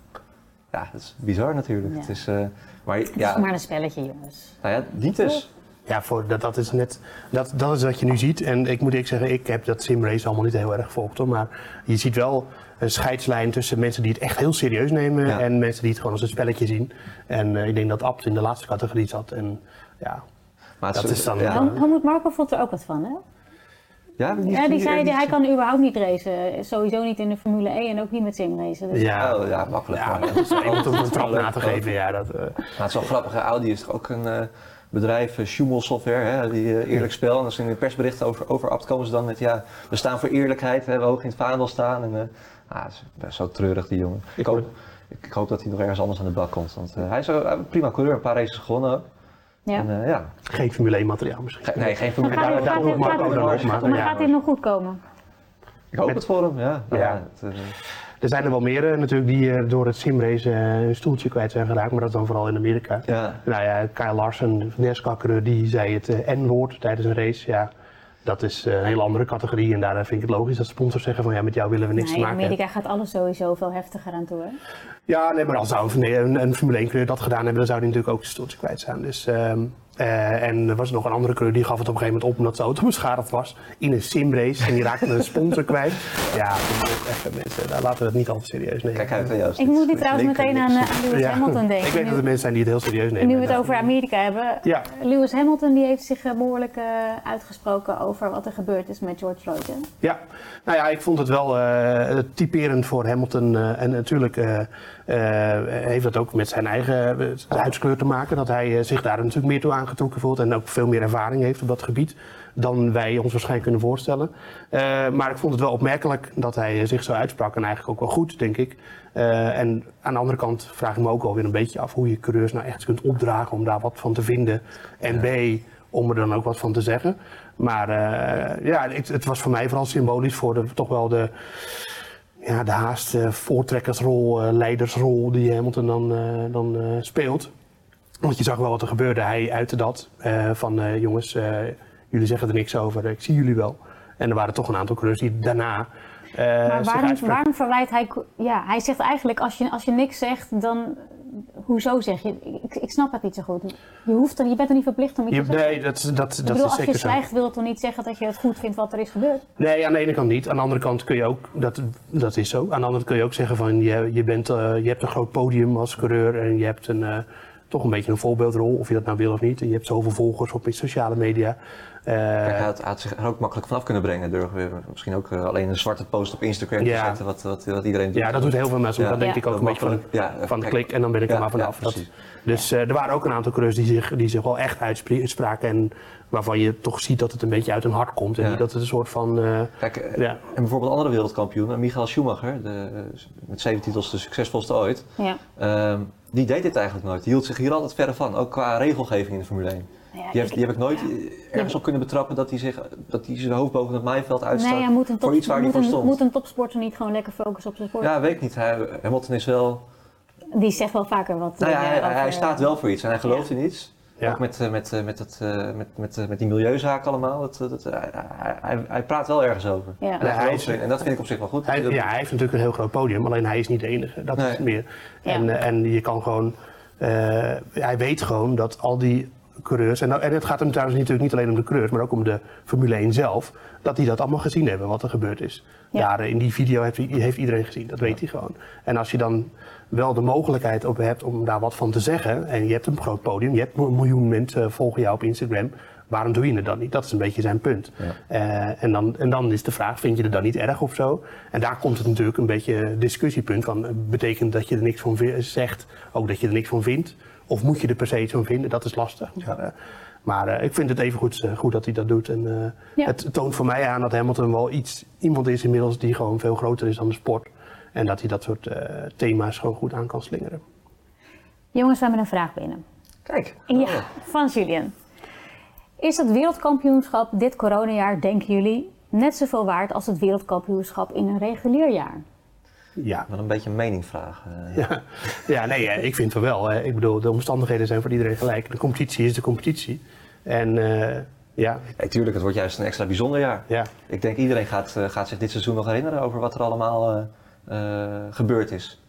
Ja, dat is bizar natuurlijk. Ja. Het is, eh, maar Het ja, is maar een spelletje, jongens. nou ja, niet dus. Ja, voor, dat, dat is net, dat, dat is wat je nu ziet. En ik moet eerlijk zeggen, ik heb dat simrace allemaal niet heel erg gevolgd hoor. Maar je ziet wel een scheidslijn tussen mensen die het echt heel serieus nemen Ja. en mensen die het gewoon als een spelletje zien. En eh, ik denk dat Abt in de laatste categorie zat. En ja, Maar het Dat is dan- Ja, Helm- Helmut Marko vond er ook wat van, hè? Ja, die, Ja, die zei die- hij kan überhaupt niet racen. Sowieso niet in de Formule 1 en ook niet met simracen. Dus ja, Oh, ja, makkelijk. ja, dat is een trap na te geven. Ja, dat, eh, Maar het is wel grappig? Audi is toch ook een eh, bedrijf, uh, Schumel Software, hè? die eh, eerlijk spel. En als ze in de persberichten over, over Abt komen ze dan met, ja, we staan voor eerlijkheid, we hebben hoog in het vaandel staan. En, eh, ah, het is best zo treurig, die jongen. Ik hoop, ik, hoop dat hij nog ergens anders aan de bak komt. Want eh, hij is een eh, prima coureur, een paar races gewonnen ook. Ja. En, eh, ja. geen Formule 1 materiaal misschien. Ge- nee, geen Maar Formule gaat daar- dit- daar gaat Marco gaat dit- dan ook, maar- maar gaat dit nog goed komen? Ik hoop het voor hem, ja. Ja. ja het, eh, Er zijn er wel meer eh, natuurlijk die eh, door het simrace eh, hun stoeltje kwijt zijn geraakt, maar dat dan vooral in Amerika. ja. Nou ja, Kyle Larsen, de NASCAR-coureur, die zei het N-woord tijdens een race. Ja, dat is eh, een hele andere categorie en daar vind ik het logisch dat sponsors zeggen van ja, met jou willen we niks Nee, te in maken hebben. Amerika gaat alles sowieso veel heftiger aan toe, hè? Ja, nee, maar als zou een, een, een Formule 1-coureur dat gedaan hebben, dan zou hij natuurlijk ook zijn stoeltje kwijt zijn. Dus, ehm, eh, en er was nog een andere coureur die gaf het op een gegeven moment op omdat zijn auto beschadigd was in een simrace en die raakte een sponsor kwijt. Ja, even mensen, daar laten we het niet al te serieus nemen. Kijk uit, Joost. Ik moet nu Dit trouwens linker meteen aan, eh, aan Lewis Ja. Hamilton denken. Ik weet dat er mensen zijn die het heel serieus nemen. nu we het over Amerika hebben. Ja, Lewis Hamilton die heeft zich eh, behoorlijk eh, uitgesproken over wat er gebeurd is met George Floyd. hè? Ja, nou ja, ik vond het wel eh, typerend voor Hamilton. eh, en natuurlijk heeft dat ook met zijn eigen uh, huidskleur te maken. Dat hij eh, zich daar natuurlijk meer toe aangetrokken voelt. En ook veel meer ervaring heeft op dat gebied dan wij ons waarschijnlijk kunnen voorstellen. Eh, maar ik vond het wel opmerkelijk dat hij eh, zich zo uitsprak. En eigenlijk ook wel goed, denk ik. Eh, en aan de andere kant vraag ik me ook alweer een beetje af hoe je coureurs nou echt kunt opdragen om daar wat van te vinden. En B, om er dan ook wat van te zeggen. Maar eh, ja, het, het was voor mij vooral symbolisch voor de, toch wel de, ja, de haast voortrekkersrol, eh, leidersrol die Hamilton dan, eh, dan eh, speelt. Want je zag wel wat er gebeurde. Hij uitte dat van jongens, jullie zeggen er niks over, ik zie jullie wel. En er waren toch een aantal coureurs die daarna eh, Maar waarom, waarom verwijt hij... Ja, hij zegt eigenlijk, als je, als je niks zegt, dan... Hoezo zeg je? Ik, ik snap het niet zo goed. Je, hoeft er, je bent er niet verplicht om iets Je- te zeggen. nee, dat, dat, dat bedoel, is als je zo. zwijgt, wil het toch niet zeggen dat je het goed vindt wat er is gebeurd? Nee, aan de ene kant niet. Aan de andere kant kun je ook, dat, dat is zo. Aan de andere kant kun je ook zeggen van je, je, bent, eh, je hebt een groot podium als coureur en je hebt een, eh, toch een beetje een voorbeeldrol, of je dat nou wil of niet. En je hebt zoveel volgers op sociale media. Eh, hij had, hij had zich er ook makkelijk vanaf kunnen brengen door weer misschien ook eh, alleen een zwarte post op Instagram te zetten, wat, wat, wat iedereen doet. ja, dat doet heel veel mensen. Ja. Dat denk Ja. ik ook Dat een beetje van, makkelijk. Ja, van de kijk. klik en dan ben ik er maar vanaf. ja, Dat- precies. dus eh, er waren ook een aantal coureurs die zich, die zich wel echt uitspraken en waarvan je toch ziet dat het een beetje uit hun hart komt. En niet dat het een soort van... eh, Kijk, ja. en bijvoorbeeld andere wereldkampioen, Michael Schumacher, de, met zeven titels de succesvolste ooit, Ja. ehm, die deed dit eigenlijk nooit. Die hield zich hier altijd verder van, ook qua regelgeving in de Formule 1. Nou ja, Die, heeft, ik- die heb ik nooit eh, ergens op kunnen betrappen dat hij, zich, dat hij zijn hoofd boven het maaiveld uitstak Nee, hij moet een, top, voor iets waar hij voor een, stond. moet een topsporter niet gewoon lekker focussen op zijn sport? Ja, weet ik niet. Hij, Hamilton is wel... Die zegt wel vaker wat. Nou ja, hij, over- hij staat wel voor iets en hij gelooft in iets. Ja. Ook met, eh, met, eh, met, het, eh, met, met, eh, met die milieuzaak allemaal. Dat, dat, hij, hij, praat wel ergens over. Ja. En, hij is- en dat vind ik op zich wel goed. Hij, Dat- ja, hij heeft natuurlijk een heel groot podium, alleen hij is niet de enige. Dat is het meer. Ja. En, eh, en je kan gewoon, eh, hij weet gewoon dat al die coureurs, en, nou- en het gaat hem trouwens natuurlijk niet alleen om de coureurs, maar ook om de Formule 1 zelf, dat die dat allemaal gezien hebben, wat er gebeurd is. Ja. Daar in die video heeft, heeft iedereen gezien, dat weet hij gewoon. En als je dan wel de mogelijkheid op hebt om daar wat van te zeggen, en je hebt een groot podium, je hebt een miljoen mensen volgen jou op Instagram, Waarom doe je het dan niet? Dat is een beetje zijn punt. Ja. Eh, en, dan, en dan is de vraag, vind je het dan niet erg of zo? En daar komt het natuurlijk een beetje een discussiepunt van. eh, Betekent dat je er niks van zegt, ook dat je er niks van vindt? Of moet je er per se iets van vinden? Dat is lastig. Maar, eh, maar eh, ik vind het even goed, goed dat hij dat doet. En eh, Ja. het toont voor mij aan dat Hamilton wel iets, iemand is inmiddels die gewoon veel groter is dan de sport. En dat hij dat soort eh, thema's gewoon goed aan kan slingeren. Jongens, we hebben een vraag binnen. Kijk. Ja, Oh. van Julian. Is het wereldkampioenschap dit coronajaar, denken jullie, net zoveel waard als het wereldkampioenschap in een regulier jaar? Ja, Wel een beetje een meningvraag. eh. Ja, ja nee, ik vind het wel. Ik bedoel, de omstandigheden zijn voor iedereen gelijk. De competitie is de competitie. En eh, ja, Nee, tuurlijk, het wordt juist een extra bijzonder jaar. ja, Ik denk iedereen gaat, eh, gaat zich dit seizoen nog herinneren over wat er allemaal gebeurd is.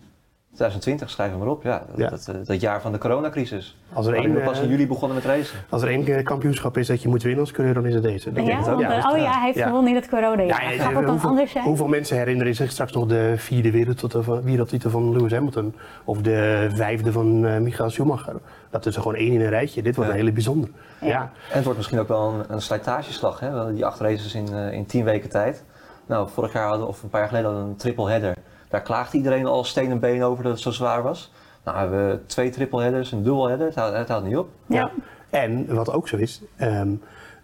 2020, schrijf hem maar op. Ja, Ja. Dat, eh, dat jaar van de coronacrisis. Als er één, we pas in eh, juli begonnen met racen. als er één kampioenschap is dat je moet winnen als coureur, dan is het deze. Dat Ja, want, eh, oh ja, hij heeft Ja. gewonnen in het coronajaar. Ja, dat dan hoeveel, anders zijn? hoeveel mensen herinneren zich straks nog de vierde wereldtitel van, wereldtitel van Lewis Hamilton? Of de vijfde van eh Michael Schumacher? Dat is er gewoon één in een rijtje. Dit wordt Ja. een hele bijzonder. Ja. Ja. En het wordt misschien ook wel een, een slijtageslag, hè? Want Die acht races in, eh, in tien weken tijd. Nou, vorig jaar hadden, of een paar jaar geleden hadden we een triple header. Daar klaagde iedereen al steen en been over dat het zo zwaar was. Nou hebben we twee triple headers, een dual header. Het houdt, het houdt niet op. Ja. En wat ook zo is, ehm,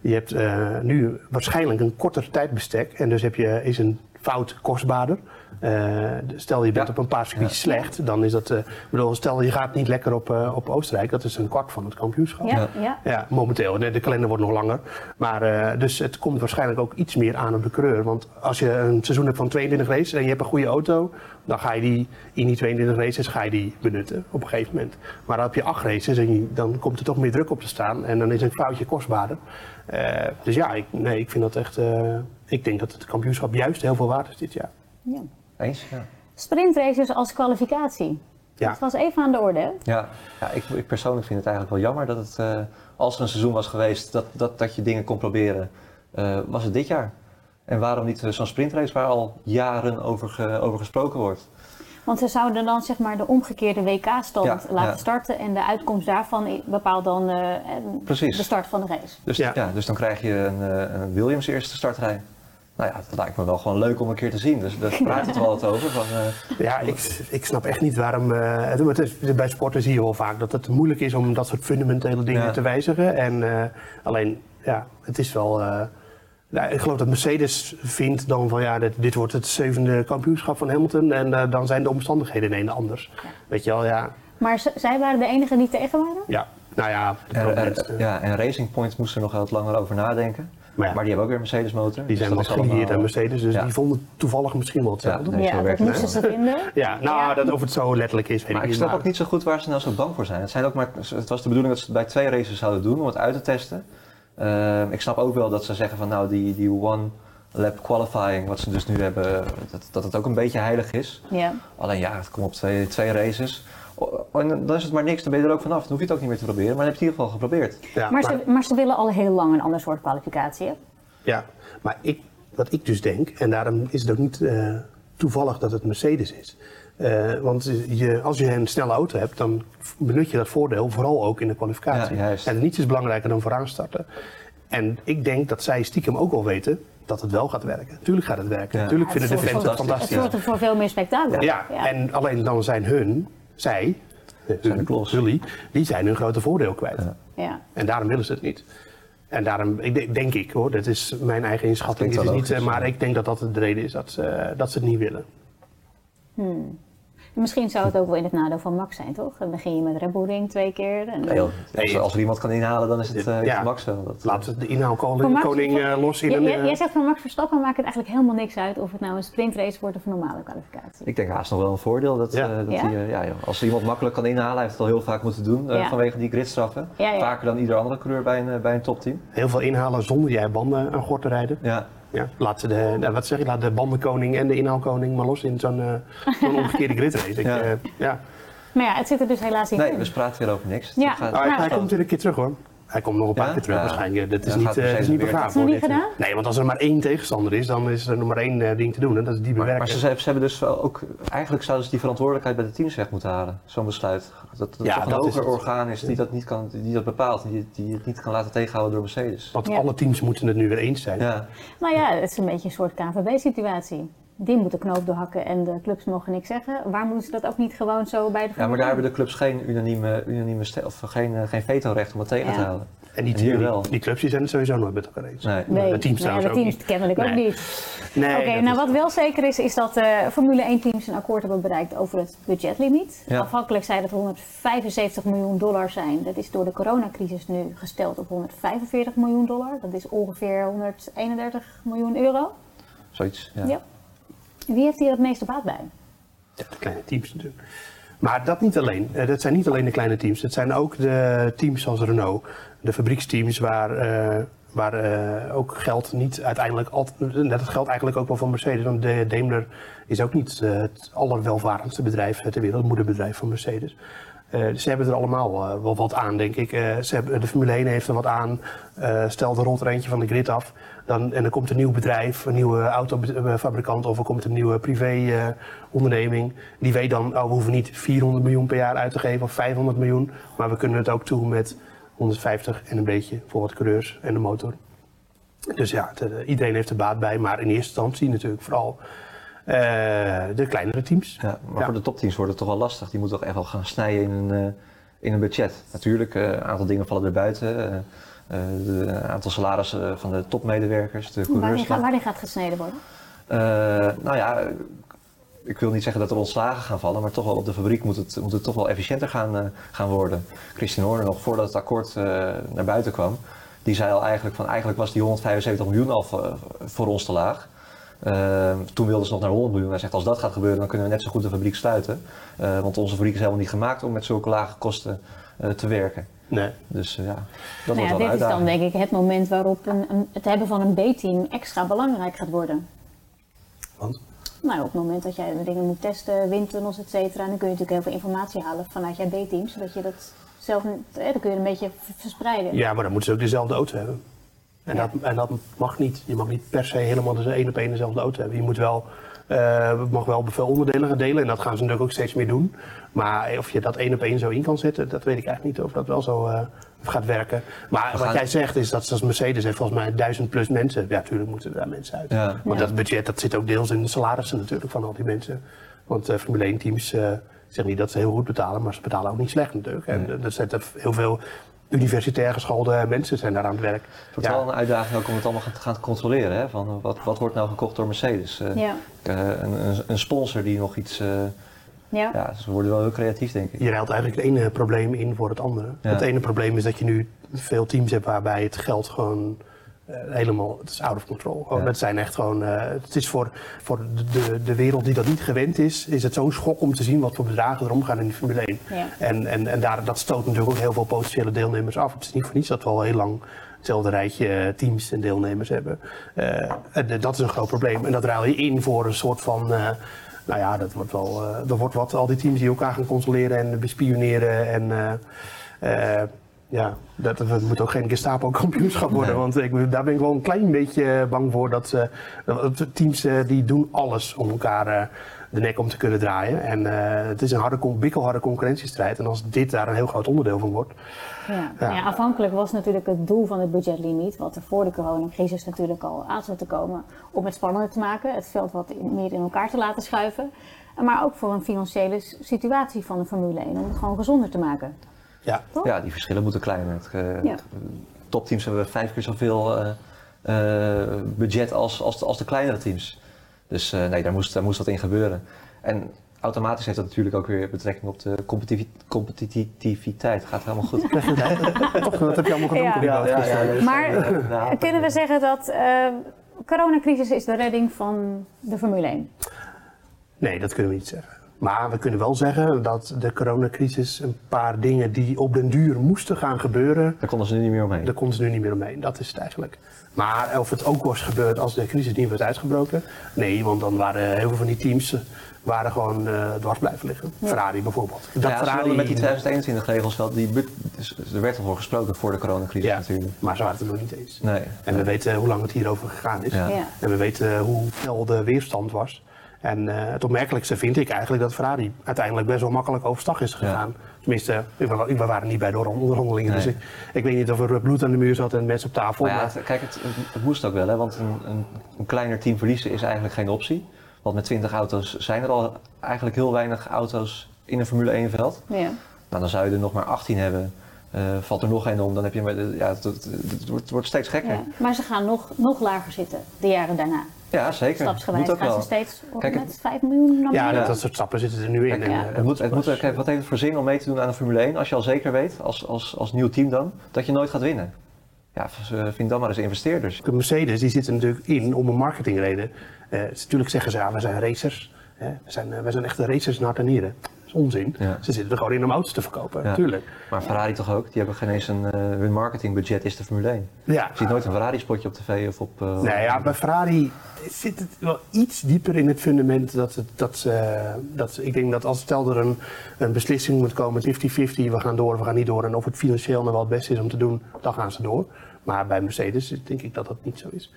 je hebt eh, nu waarschijnlijk een korter tijdbestek en dus heb je, is een fout kostbaarder. Eh, stel je bent Ja. op een paar circuits slecht, dan is dat, eh, ik bedoel, stel je gaat niet lekker op, eh, op Oostenrijk, dat is een kwart van het kampioenschap. Ja, Ja. momenteel. De, de kalender wordt nog langer. Maar eh, dus het komt waarschijnlijk ook iets meer aan op de coureur. Want als je een seizoen hebt van 22 races en je hebt een goede auto, dan ga je die in die 22 races ga je die benutten op een gegeven moment. Maar dan heb je 8 races en je- dan komt er toch meer druk op te staan en dan is een foutje kostbaarder. Eh, dus ja, ik, nee, ik vind dat echt. eh, ik denk dat het kampioenschap juist heel veel waard is dit jaar. Ja. Eens? Ja. Sprintraces als kwalificatie. Ja. Dat was even aan de orde. hè? Ja, ja ik, ik persoonlijk vind het eigenlijk wel jammer dat het, eh, als er een seizoen was geweest dat, dat, dat je dingen kon proberen, eh, was het dit jaar. En waarom niet eh, zo'n sprintrace waar al jaren over, ge- over gesproken wordt? Want ze zouden dan zeg maar de omgekeerde WK-stand Ja, laten ja. starten en de uitkomst daarvan bepaalt dan de start van de race. Dus, Ja. ja. dus dan krijg je een, eh, een Williams eerste startrij. Nou ja, dat lijkt me wel gewoon leuk om een keer te zien. Dus daar praat het wel altijd over. Van, eh, Ja, ik, ik snap echt niet waarom. eh, het, is- bij sporten zie je wel vaak dat het moeilijk is om dat soort fundamentele dingen Ja. te wijzigen. En eh, alleen, ja, het is wel. eh, ja, ik geloof dat Mercedes vindt dan van ja, dit, dit wordt het zevende kampioenschap van Hamilton. En eh, dan zijn de omstandigheden ineens anders. Weet je wel, ja. Maar zij waren de enige die tegen waren? ja. Nou ja, en, ja, en Racing Point moest er nog wat langer over nadenken. Maar ja. Maar die hebben ook weer een Mercedes motor. die zijn wat is allemaal- gelieerd aan Mercedes, dus Ja. die vonden toevallig misschien wel hetzelfde. Ja, nee. ja, dat moesten ze vinden. Ja, nou, Ja. Dat, of het zo letterlijk is, weet Maar ik snap ook niet zo goed waar ze nou zo bang voor zijn. Het, zijn ook maar, het was de bedoeling dat ze het bij twee races zouden doen om het uit te testen. Ehm, ik snap ook wel dat ze zeggen van nou die, die one lap qualifying, wat ze dus nu hebben, dat, dat het ook een beetje heilig is. Ja. Alleen ja, het komt op twee, twee races. O- En dan is het maar niks, dan ben je er ook vanaf. Dan hoef je het ook niet meer te proberen, maar dan heb je het in ieder geval geprobeerd. Ja, Maar, ze, maar ze willen al heel lang een ander soort kwalificatie. hè? Ja, maar ik, wat ik dus denk, en daarom is het ook niet eh, toevallig dat het Mercedes is. Eh, want je, als je een snelle auto hebt, dan benut je dat voordeel vooral ook in de kwalificatie. Ja. En niets is belangrijker dan vooraan starten. En ik denk dat zij stiekem ook wel weten dat het wel gaat werken. Tuurlijk gaat het werken. Ja. Tuurlijk Het vinden de fans het fantastisch. Het zorgt er voor veel meer spektakel. Ja, en alleen dan zijn hun, zij, klos. jullie, die zijn hun grote voordeel kwijt. Ja. Ja. En daarom willen ze het niet. En daarom, ik denk, ik hoor, dat is mijn eigen inschatting. Is niet, eh, maar ik denk dat dat de reden is dat ze, dat ze het niet willen. Misschien zou het ook wel in het nadeel van Max zijn, toch? Dan begin je met Red Bull Ring twee keer. En, Nee, joh, als, als er iemand kan inhalen, dan is het, eh, Ja. Max wel. Dat, Laat de inhaalkoning koning eh, los in J- een... j- eh, jij zegt van Max Verstappen maakt het eigenlijk helemaal niks uit of het nou een sprintrace wordt of een normale kwalificatie. Ik denk haast nog wel een voordeel. Dat, Ja. eh, dat Ja? hij, ja, als iemand makkelijk kan inhalen, hij heeft het al heel vaak moeten doen Ja. vanwege die gridstraffen. Ja, ja. Vaker dan ieder andere coureur bij een, bij een topteam. Heel veel inhalen zonder jij banden aan gort te rijden. Ja. Ja, laat, ze de, nou, wat zeg je, laat de bandenkoning en de inhaalkoning maar los in zo'n eh, zo'n omgekeerde gridrace. Ik, Ja. eh, ja. Maar ja, het zit er dus helaas niet Nee, in. we praten weer over niks. Ja. Gaat- Nou, hij, Nou, hij komt weer een keer terug hoor. Hij komt nog een paar Ja? keer terug Ja. waarschijnlijk. Dat is niet, gaat eh, dat is niet begraven. Niet gedaan? Nee, want als er maar één tegenstander is, dan is er nog maar één eh, ding te doen. En dat is die Maar, bewerken. maar ze, ze hebben dus ook, eigenlijk zouden ze die verantwoordelijkheid bij de teams weg moeten halen. Zo'n besluit. Dat het Ja, een dat is hoger het. orgaan is die dat, niet kan, die dat bepaalt. Die, die het niet kan laten tegenhouden door Mercedes. Want Ja. alle teams moeten het nu weer eens zijn. Ja, Nou ja, het is een beetje een soort KNVB-situatie. Die moeten knoop doorhakken en de clubs mogen niks zeggen. Waar moeten ze dat ook niet gewoon zo bij de ja, maar daar hebben de clubs geen unanieme, unanieme stel, of geen, eh, geen vetorecht om het tegen te Ja. houden. En die, En die, wel. die clubs die zijn het sowieso nooit met elkaar eens. Nee. Nee, de teams nee, de ook teams niet. kennelijk ook Nee. niet. Nee, Oké, nou wat wel zeker is, is dat eh Formule 1 teams een akkoord hebben bereikt over het budgetlimiet. Ja. Afhankelijk zei dat het 175 miljoen dollar zijn. Dat is door de coronacrisis nu gesteld op 145 miljoen dollar. Dat is ongeveer 131 miljoen euro. Zoiets. Ja. Ja. Wie heeft hier het meeste baat bij? De kleine teams natuurlijk. Maar dat niet alleen. Eh, Dat zijn niet alleen de kleine teams. Het zijn ook de teams zoals Renault. De fabrieksteams waar, eh, waar eh, ook geld niet uiteindelijk. Net het geldt eigenlijk ook wel van Mercedes. Want de Daimler is ook niet het allerwelvarendste bedrijf ter wereld. Het moederbedrijf van Mercedes. Eh, ze hebben er allemaal wel wat aan, denk ik. Ze hebben, de Formule 1 heeft er wat aan. Stel, er rolt eentje van de grid af. Dan, en er komt een nieuw bedrijf, een nieuwe autofabrikant of er komt een nieuwe privé-onderneming. die weet dan, oh, we hoeven niet 400 miljoen per jaar uit te geven of 500 miljoen. Maar we kunnen het ook toe met 150 en een beetje voor wat coureurs en de motor. Dus ja, het, eh, iedereen heeft er baat bij. Maar in eerste instantie natuurlijk vooral eh, de kleinere teams. Ja, maar Ja. voor de topteams wordt het toch wel lastig. Die moeten toch echt wel gaan snijden in een, eh, in een budget. Natuurlijk, eh, een aantal dingen vallen er buiten. Eh, eh, aantal salarissen van de topmedewerkers, de Waarin, coureurs. gaat- waarin gaat gesneden worden? Eh, nou ja, ik wil niet zeggen dat er ontslagen gaan vallen, maar toch wel op de fabriek moet het, moet het toch wel efficiënter gaan, eh, gaan worden. Christian Horner, nog voordat het akkoord naar buiten kwam, die zei al eigenlijk van eigenlijk was die 175 miljoen al voor, voor ons te laag. Eh, toen wilden ze nog naar 100 miljoen. Hij zegt als dat gaat gebeuren, dan kunnen we net zo goed de fabriek sluiten. Want onze fabriek is helemaal niet gemaakt om met zulke lage kosten te werken. Nee. Dus eh, ja, dat Nou wordt ja, wel een dit is dan denk ik het moment waarop een, een- het hebben van een B-team extra belangrijk gaat worden. Want? Nou, op het moment dat jij dingen moet testen, windtunnels, et cetera, dan kun je natuurlijk heel veel informatie halen vanuit jouw B-team, zodat je dat zelf, eh, dan kun je een beetje verspreiden. Ja, maar dan moeten ze ook dezelfde auto hebben. En, Ja. dat, en dat mag niet. Je mag niet per se helemaal de één op één dezelfde auto hebben. Je moet wel, eh, mag wel veel onderdelen gaan delen. En dat gaan ze natuurlijk ook steeds meer doen. Maar of je dat één op één zo in kan zetten, dat weet ik eigenlijk niet of dat wel zo eh, gaat werken. Maar We wat gaan- jij zegt is dat zoals Mercedes heeft volgens mij duizend plus mensen. Ja, natuurlijk moeten er daar mensen uit. Ja. Want Ja. dat budget dat zit ook deels in de salarissen natuurlijk van al die mensen. Want eh Formule 1 teams uh, zeggen niet dat ze heel goed betalen, maar ze betalen ook niet slecht natuurlijk. En eh, er zitten heel veel universitair geschoolde mensen zijn daar aan het werk. Het wordt Ja. wel een uitdaging ook om het allemaal te gaan controleren. Hè? Van, eh, wat, wat wordt nou gekocht door Mercedes? Eh, Ja. eh, een, een, een sponsor die nog iets... eh, Ja. ja, ze worden wel heel creatief, denk ik. Je ruilt eigenlijk het ene probleem in voor het andere. Ja. Het ene probleem is dat je nu veel teams hebt waarbij het geld gewoon eh, helemaal, het is out of control. Ja. Het zijn echt gewoon, eh, het is voor, voor de, de, wereld die dat niet gewend is, is het zo'n schok om te zien wat voor bedragen er omgaan in de Formule 1. Ja. En, en, en daar, dat stoot natuurlijk ook heel veel potentiële deelnemers af. Het is niet voor niets dat we al heel lang hetzelfde rijtje eh, teams en deelnemers hebben. Eh, en, dat is een groot probleem. En dat ruil je in voor een soort van. eh, nou ja, dat wordt wel. eh er wordt wat. Al die teams die elkaar gaan controleren en bespioneren. En. eh, eh, ja, dat, het moet ook geen Gestapo-kampioenschap worden. Nee. Want ik, daar ben ik wel een klein beetje bang voor. Dat, ze- dat teams eh, die doen alles om elkaar eh, de nek om te kunnen draaien. En eh, het is een harde, bikkelharde concurrentiestrijd. En als dit daar een heel groot onderdeel van wordt. Ja. Ja. Nou ja, afhankelijk was natuurlijk het doel van het budgetlimiet, wat er voor de coronacrisis natuurlijk al aan zat te komen, om het spannender te maken, het veld wat meer in elkaar te laten schuiven. Maar ook voor een financiële situatie van de Formule 1, om het gewoon gezonder te maken. Ja, Toch? Ja, die verschillen moeten kleiner. Het, eh, Ja. Topteams hebben vijf keer zoveel eh, eh, budget als, als, de, als de kleinere teams. Dus eh, nee, daar moest, daar moest wat in gebeuren. En automatisch heeft dat natuurlijk ook weer betrekking op de competitivi- competitiviteit. Gaat helemaal goed. Toch, dat heb je allemaal gedaan. Ja. Ja, ja, Boutjes. ja, ja. Maar kunnen we zeggen dat eh coronacrisis is de redding van de Formule 1? Nee, dat kunnen we niet zeggen. Maar we kunnen wel zeggen dat de coronacrisis een paar dingen die op den duur moesten gaan gebeuren, Daar konden ze nu niet meer omheen. daar konden ze nu niet meer omheen. Dat is het eigenlijk. Maar of het ook was gebeurd als de crisis niet was uitgebroken, nee, want dan waren heel veel van die teams eh, waren gewoon eh, dwars blijven liggen. Ferrari bijvoorbeeld. Dat ja, Ferrari, met die 2021 regels wel, die, dus er werd al voor gesproken voor de coronacrisis ja, natuurlijk. maar ze waren het er nog niet eens. Nee. En we weten hoe lang het hierover gegaan is. Ja. Ja. En we weten hoe fel de weerstand was. En eh, het opmerkelijkste vind ik eigenlijk dat Ferrari uiteindelijk best wel makkelijk overstag is gegaan. Tenminste, we, wa- we waren niet bij de onderhandelingen. Nee. Dus ik, ik weet niet of er bloed aan de muur zat en mensen op tafel. Maar ja, maar- het- kijk, het, moest ook wel, hè, want een, een, een kleiner team verliezen is eigenlijk geen optie. Want met 20 auto's zijn er al eigenlijk heel weinig auto's in een Formule 1 veld. Ja. Nou, dan zou je er nog maar 18 hebben. Eh, valt er nog één om, dan heb je. Ja, het, het, het wordt, het wordt steeds gekker. Ja. Maar ze gaan nog, nog lager zitten de jaren daarna. Ja, zeker. Stapsgewijs Moet ook gaan wel. ze steeds op Kijk, met 5 miljoen naar ja, dat, dat soort stappen zitten er nu in. Kijk, En, ja. eh, Het moet, het wat heeft het voor zin om mee te doen aan de Formule 1 als je al zeker weet, als, als, als nieuw team dan, dat je nooit gaat winnen? Ja, vind dan maar eens investeerders. De Mercedes die zit er natuurlijk in om een marketingreden. Eh, natuurlijk zeggen ze, ja, we zijn racers. Hè? We, zijn, eh, we zijn echte racers naar en nieren. Onzin. Ja. Ze zitten er gewoon in om auto's te verkopen, natuurlijk. Maar Ferrari toch ook? Die hebben geen eens een, eh, hun marketingbudget is de Formule 1. Ja. Je ziet nooit een Ferrari spotje op tv of op... eh, Nee, ja, bij Ferrari zit het wel iets dieper in het fundament. Dat, het, dat, ze- dat ze- ik denk dat als stel er een, een beslissing moet komen, 50-50, we gaan door, we gaan niet door. En of het financieel nou wel het beste is om te doen, dan gaan ze door. Maar bij Mercedes denk ik dat dat niet zo is.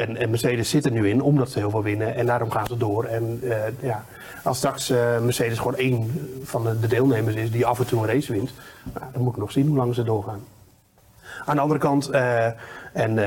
En, Mercedes zit er nu in omdat ze heel veel winnen en daarom gaan ze door. En eh, ja, als straks eh, Mercedes gewoon één van de, de deelnemers is die af en toe een race wint, nou, dan moet ik nog zien hoe lang ze doorgaan. Aan de andere kant, eh, en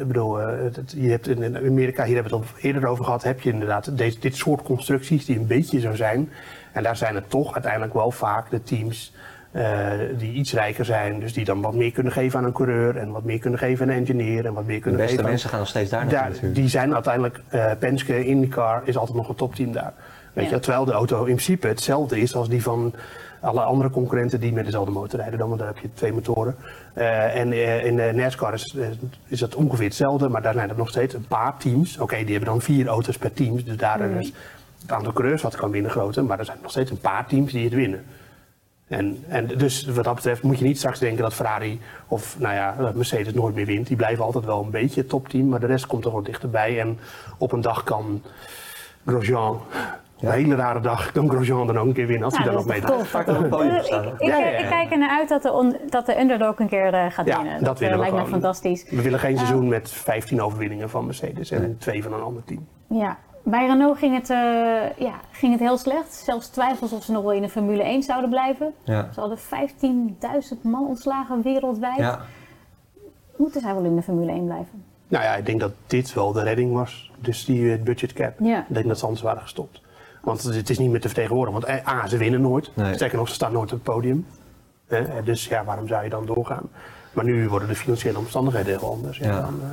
ik bedoel, je hebt in Amerika, hier hebben we het al eerder over gehad, heb je inderdaad deze, dit soort constructies die een beetje zo zijn. En daar zijn het toch uiteindelijk wel vaak de teams eh, die iets rijker zijn, dus die dan wat meer kunnen geven aan een coureur en wat meer kunnen geven aan een engineer en wat meer de kunnen beste geven aan... mensen gaan nog steeds daar naartoe Daar, natuurlijk. die zijn uiteindelijk, eh Penske, IndyCar is altijd nog een topteam daar. Weet Ja. je, terwijl de auto in principe hetzelfde is als die van alle andere concurrenten die met dezelfde motor rijden. Dan, want daar heb je twee motoren. Eh, en eh, in de NASCAR is, is dat ongeveer hetzelfde, maar daar zijn er nog steeds een paar teams. Oké, die hebben dan vier auto's per team, dus daar is het aantal coureurs wat kan winnen groter, maar er zijn nog steeds een paar teams die het winnen. En, en dus wat dat betreft moet je niet straks denken dat Ferrari of nou ja, dat Mercedes nooit meer wint. Die blijven altijd wel een beetje het topteam, maar de rest komt toch wel dichterbij. En op een dag kan Grosjean, op een hele rare dag, kan Grosjean dan ook een keer winnen als hij Nou, dan nog dat meedoet. het podium Eh, ik, hoor. ik, Ja, ja, ja. ik kijk er naar uit dat de, on- dat de underdog een keer eh, gaat Ja, winnen. dat eh, willen we lijkt me gewoon. fantastisch. We willen geen seizoen met 15 overwinningen van Mercedes en twee van een ander team. Ja. Bij Renault ging het, eh, ja, ging het heel slecht. Zelfs twijfels of ze nog wel in de Formule 1 zouden blijven. Ja. Ze hadden 15.000 man ontslagen wereldwijd. Ja. Moeten zij wel in de Formule 1 blijven? Nou ja, ik denk dat dit wel de redding was. Dus die eh, budget cap. Ja. Ik denk dat ze anders waren gestopt. Want het is niet meer te vertegenwoordigen. Want eh, A, ze winnen nooit. Nee. Sterker nog, ze staan nooit op het podium. Eh, Dus ja, waarom zou je dan doorgaan? Maar nu worden de financiële omstandigheden heel anders. Ja, Ja. Dan, eh,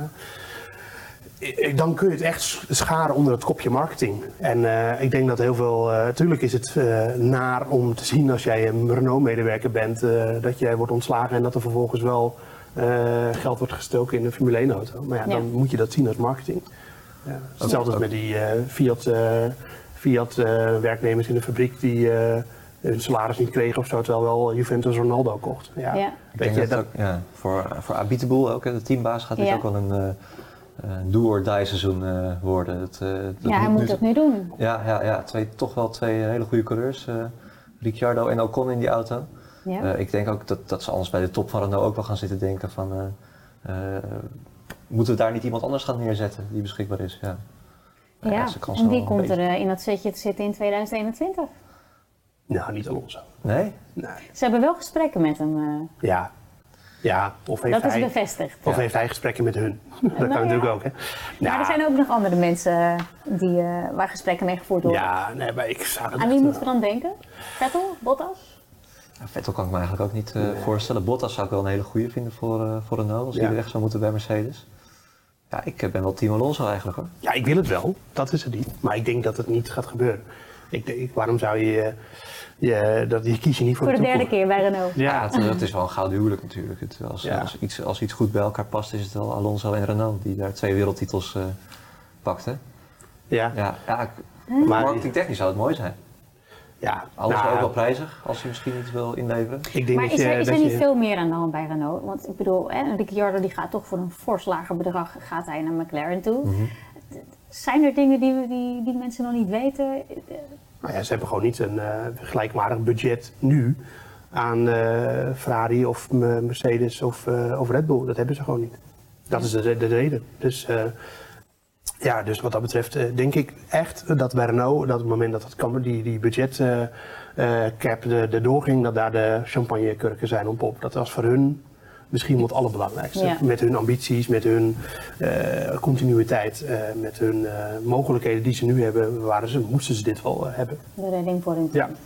dan kun je het echt sch- scharen onder het kopje marketing. En eh, ik denk dat heel veel... eh tuurlijk is het eh, naar om te zien als jij een Renault-medewerker bent... eh, dat jij wordt ontslagen en dat er vervolgens wel eh, geld wordt gestoken in een Formule 1-auto. Maar ja, Ja. dan moet je dat zien als marketing. Ja, hetzelfde als met die eh, Fiat, eh, Fiat eh, werknemers in de fabriek die eh, hun salaris niet kregen of zo, terwijl wel Juventus Ronaldo kocht. Ja, Ja. Ik Weet denk je, dat, dat, ook, ja, voor, voor ook, hè, de teambaas, gaat dit Ja. ook wel een do-or-die seizoen eh, worden. Het, eh, Ja, hij moet dat nu doen. Ja, ja, ja twee, toch wel twee hele goede coureurs. eh Ricciardo en Ocon in die auto. Ja. Eh, ik denk ook dat, dat ze anders bij de top van Renault ook wel gaan zitten denken van... eh, eh, moeten we daar niet iemand anders gaan neerzetten die beschikbaar is? Ja, ja. En wie komt beetje- er eh, in dat setje te zitten in 2021? nou, niet Alonso. Nee? Nee. Ze hebben wel gesprekken met hem. eh, Ja. Ja, of heeft, dat is hij, bevestigd. of Ja. heeft hij gesprekken met hun? dat kan ja. natuurlijk ook, hè? Maar er zijn ook nog andere mensen eh, die, eh, waar gesprekken mee gevoerd worden. Ja, nee, maar ik zou Aan wie echt, moeten we dan denken? Vettel? Bottas? Vettel kan ik me eigenlijk ook niet eh, voorstellen. Bottas zou ik wel een hele goede vinden voor, eh voor Renault, als Ja. hij er echt zou moeten bij Mercedes. Ja, ik eh, ben wel Team Alonso eigenlijk hoor. Ja, ik wil het wel, dat is het niet. Maar ik denk dat het niet gaat gebeuren. Ik denk, waarom zou je, eh, je, dat, je kies je niet voor, Voor de derde keer bij Renault. Ja, het is wel een gouden huwelijk natuurlijk. Het, als, Ja. als, iets, als iets goed bij elkaar past, is het wel Alonso en Renault die daar twee wereldtitels eh pakten. Ja. Ja, ja ik- Maar- marketingtechnisch zou het mooi zijn. Ja, Alles nou, ook wel prijzig, als je misschien iets wil inleveren. Ik denk Maar dat is je, er, is dat er niet je- veel meer aan de hand bij Renault? Want ik bedoel, hè, Ricciardo die gaat toch voor een fors lager bedrag gaat hij naar McLaren toe. Mhm. Zijn er dingen die, die, die mensen nog niet weten? Nou ja, ze hebben gewoon niet een eh, gelijkwaardig budget nu aan eh, Ferrari of Mercedes of, eh, of Red Bull. Dat hebben ze gewoon niet. Dat is de, de, de reden. Dus, ja, dus wat dat betreft denk ik echt dat bij Renault, dat op het moment dat kan, die, die budget cap er er doorging, dat daar de champagnekurken zijn op op. Dat was voor hun misschien wel het allerbelangrijkste. Ja. Met hun ambities, met hun eh, continuïteit, eh, met hun eh, mogelijkheden die ze nu hebben, waren ze, moesten ze dit wel hebben. De redding voor hun Ja. team.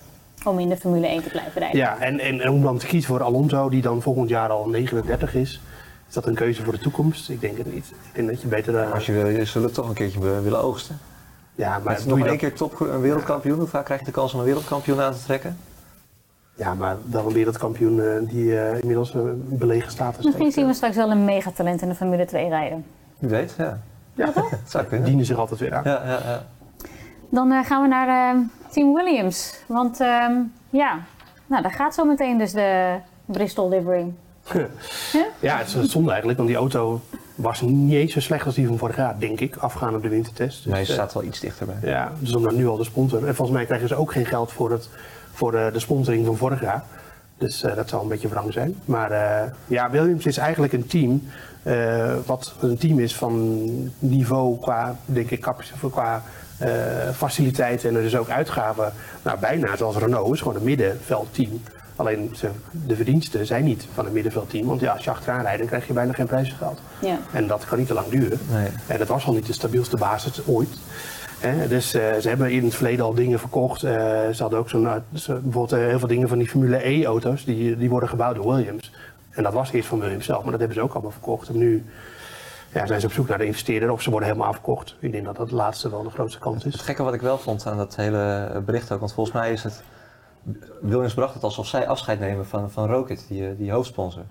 Om in de Formule 1 te blijven rijden. Ja, en, en, en om dan te kiezen voor Alonso, die dan volgend jaar al 39 is, is dat een keuze voor de toekomst? Ik denk het niet. Ik denk dat je beter. Als je wil, je zullen toch een keertje willen oogsten. ja, maar doe nog één dat, keer top, een wereldkampioen. Hoe vaak krijg je de kans om een wereldkampioen aan te trekken? Ja, maar dan een wereldkampioen eh, die eh, inmiddels een belegen status Misschien heeft. zien we straks wel een megatalent in de Formule 2 rijden. Wie weet, ja. Ja, Dat zou kunnen. dienen zich altijd weer aan. Ja, ja, ja. Dan eh, gaan we naar eh, Team Williams. Want ehm, ja, nou, daar gaat zo meteen dus de Bristol livery. Ja, het is zonde eigenlijk, want die auto was niet eens zo slecht als die van vorig jaar, denk ik, afgaan op de wintertest. Dus, Nee, ze eh, staat wel iets dichterbij. Ja, dus om dan nu al de sponsor. En volgens mij krijgen ze ook geen geld voor, het, voor de, de sponsoring van vorig jaar. Dus eh, dat zal een beetje wrang zijn. Maar eh, ja, Williams is eigenlijk een team. eh, wat een team is van niveau qua, denk ik, capaciteit, qua eh, faciliteiten en er is ook uitgaven. Nou, bijna zoals Renault is gewoon een middenveldteam. Alleen ze, de verdiensten zijn niet van een middenveldteam. Want ja, als je achteraan rijdt, dan krijg je bijna geen prijzengeld. Ja. En dat kan niet te lang duren. Nee. En dat was al niet de stabielste basis ooit. Hè, dus eh, ze hebben in het verleden al dingen verkocht. Eh, ze hadden ook zo'n, eh, zo- bijvoorbeeld heel veel dingen van die Formule E-auto's, die, die worden gebouwd door Williams. En dat was eerst van Williams zelf, maar dat hebben ze ook allemaal verkocht. En nu ja, zijn ze op zoek naar de investeerder of ze worden helemaal afgekocht. Ik denk dat dat de laatste wel de grootste kans Het is. gekke wat ik wel vond aan dat hele bericht ook, want volgens mij is het. Williams bracht het alsof zij afscheid nemen van, van Rocket, die, die hoofdsponsor.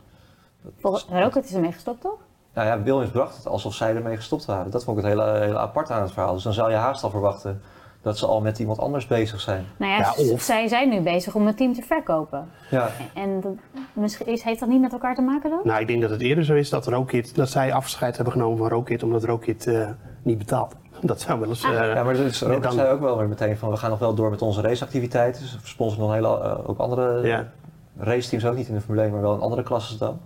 Rocket is ermee gestopt, toch? Nou ja, Williams bracht het alsof zij ermee gestopt waren. Dat vond ik het hele, hele apart aan het verhaal. Dus dan zou je haast al verwachten dat ze al met iemand anders bezig zijn. Nou ja, of- zij zijn nu bezig om het team te verkopen. Ja, En dat, misschien is, heeft dat niet met elkaar te maken dan? Nou, ik denk dat het eerder zo is dat, Rocket, dat zij afscheid hebben genomen van Rocket omdat Rocket eh, niet betaalt. Dat zou wel eens... eh, ja maar dus, Rocket dan- zei ook wel weer meteen van we gaan nog wel door met onze raceactiviteiten. Dus we sponsoren nog hele, eh, ook andere Ja. raceteams, ook niet in de Formule 1, maar wel in andere klasses dan.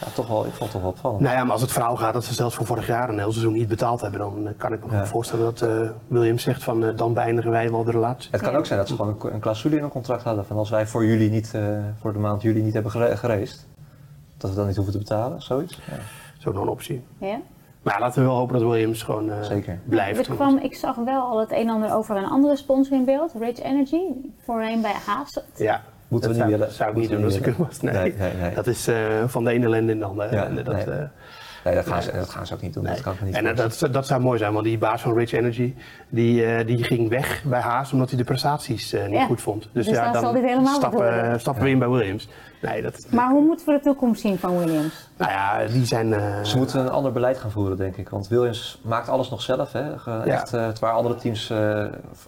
Ja, toch wel, ik vond het toch wel opvallend. Nou ja, maar als het verhaal gaat dat ze zelfs voor vorig jaar een heel seizoen niet betaald hebben, dan eh, kan ik me Ja. voorstellen dat eh, Williams zegt van eh, dan beëindigen wij wel de relatie. Het kan ook zijn dat ze gewoon een, een clausule in een contract hadden van als wij voor jullie niet, eh, voor de maand juli niet hebben gere- geraced, dat we dan niet hoeven te betalen, zoiets. Ja, Zo nog een optie. Ja? Maar ja, laten we wel hopen dat Williams gewoon eh, Zeker. blijft. Er kwam, ik zag wel al het een en ander over een andere sponsor in beeld, Rich Energy, voorheen bij Haas. Ja, Moeten we dat niet zou, willen. zou ik niet doen als ik hem was. Nee. Nee, nee, nee. Dat is eh, van de ene ellende in de andere. Ja, dat, nee. eh, Nee, dat gaan, ze, dat gaan ze ook niet doen. Dat kan niet en eh, dat, dat zou mooi zijn, want die baas van Rich Energy, die, eh, die ging weg bij Haas omdat hij de prestaties eh, niet Ja. goed vond. Dus dan zal dit helemaal wat stappen, we in bij Williams. Nee, dat, Maar hoe moeten we de toekomst zien van Williams? nou ja, die zijn... eh, Ze moeten een ander beleid gaan voeren, denk ik. Want Williams maakt alles nog zelf. Hè. Ja. Echt, eh, waar andere teams eh,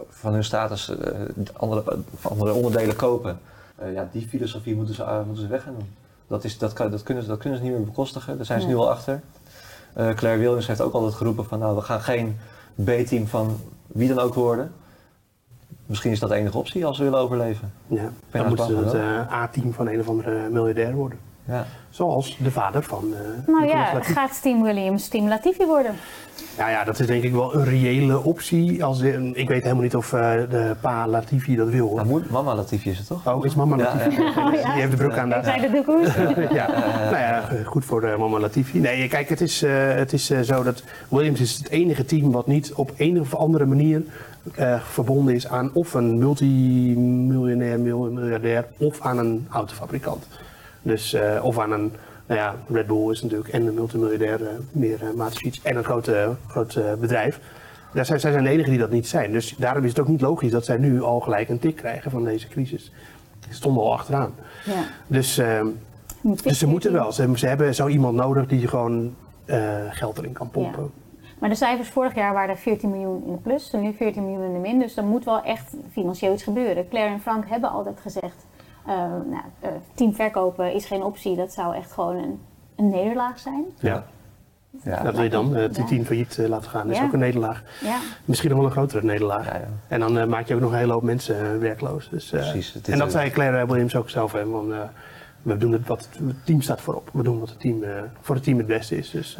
van hun status eh, andere, andere onderdelen kopen. Eh, ja, die filosofie moeten ze, eh, moeten ze weg gaan doen. Dat, is, dat, kan, dat, kunnen ze, dat kunnen ze niet meer bekostigen. Daar zijn ze Nee. nu al achter. Eh, Claire Williams heeft ook altijd geroepen van nou, we gaan geen B-team van wie dan ook worden. Misschien is dat de enige optie als we willen overleven. Ja, dan moeten ze het A-team van een of andere miljardair worden. Ja. Zoals de vader van eh Nou Nicolas ja, Latifi. gaat Team Williams Team Latifi worden? Nou ja, dat is denk ik wel een reële optie. Als, in- ik weet helemaal niet of eh, de pa Latifi dat wil. Maar moed- mama Latifi is het toch? Oh, is mama Ja, Latifi? ja. Oh, ja. Die heeft de broek aan daar. zei de toekomst. ja, nou ja, goed voor de mama Latifi. Nee, kijk, het is, eh, het is eh, zo dat Williams is het enige team wat niet op een of andere manier eh, verbonden is aan of een multimiljonair, mil- miljardair of aan een autofabrikant. Dus, eh, of aan een, nou ja, Red Bull is natuurlijk en een multimiljardair, eh, meer uh, en een groot, groot bedrijf. Daar zijn, zij zijn de enigen die dat niet zijn. Dus daarom is het ook niet logisch dat zij nu al gelijk een tik krijgen van deze crisis. Ze stonden al achteraan. Ja. Dus, ehm, dus ze moeten wel. Ze, ze hebben zo iemand nodig die gewoon geld erin kan pompen. Maar de cijfers vorig jaar waren 14 miljoen in de plus, en nu 14 miljoen in de min. Dus er moet wel echt financieel iets gebeuren. Claire en Frank hebben altijd gezegd, uh, nou, uh, team verkopen is geen optie. Dat zou echt gewoon een, een nederlaag zijn. Ja. Ja, dat wil je dan, het team failliet laten gaan. Dat is ook een nederlaag. Ja. Misschien nog wel een grotere nederlaag. Ja, en dan maak je ook nog een hele hoop mensen werkloos. Dus, Precies. en dat zei Claire Williams ook zelf. Hè, want, we doen het wat het team staat voorop. We doen wat het team, voor het team het beste is. Dus,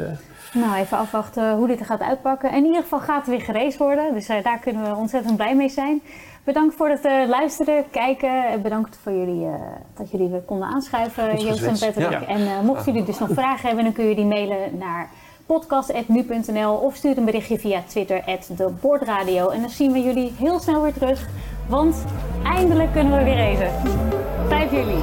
nou, even afwachten hoe dit er gaat uitpakken. In ieder geval gaat het weer gereisd worden. Dus daar kunnen we ontzettend blij mee zijn. Bedankt voor het uh, luisteren, kijken. Bedankt voor jullie, uh, dat jullie weer konden aanschuiven, Joost en Patrick. En uh, mochten jullie dus nog vragen hebben, dan kun je die mailen naar podcast.nu.nl of stuur een berichtje via Twitter, @deboordradio. En dan zien we jullie heel snel weer terug, want eindelijk kunnen we weer even. 5 juli.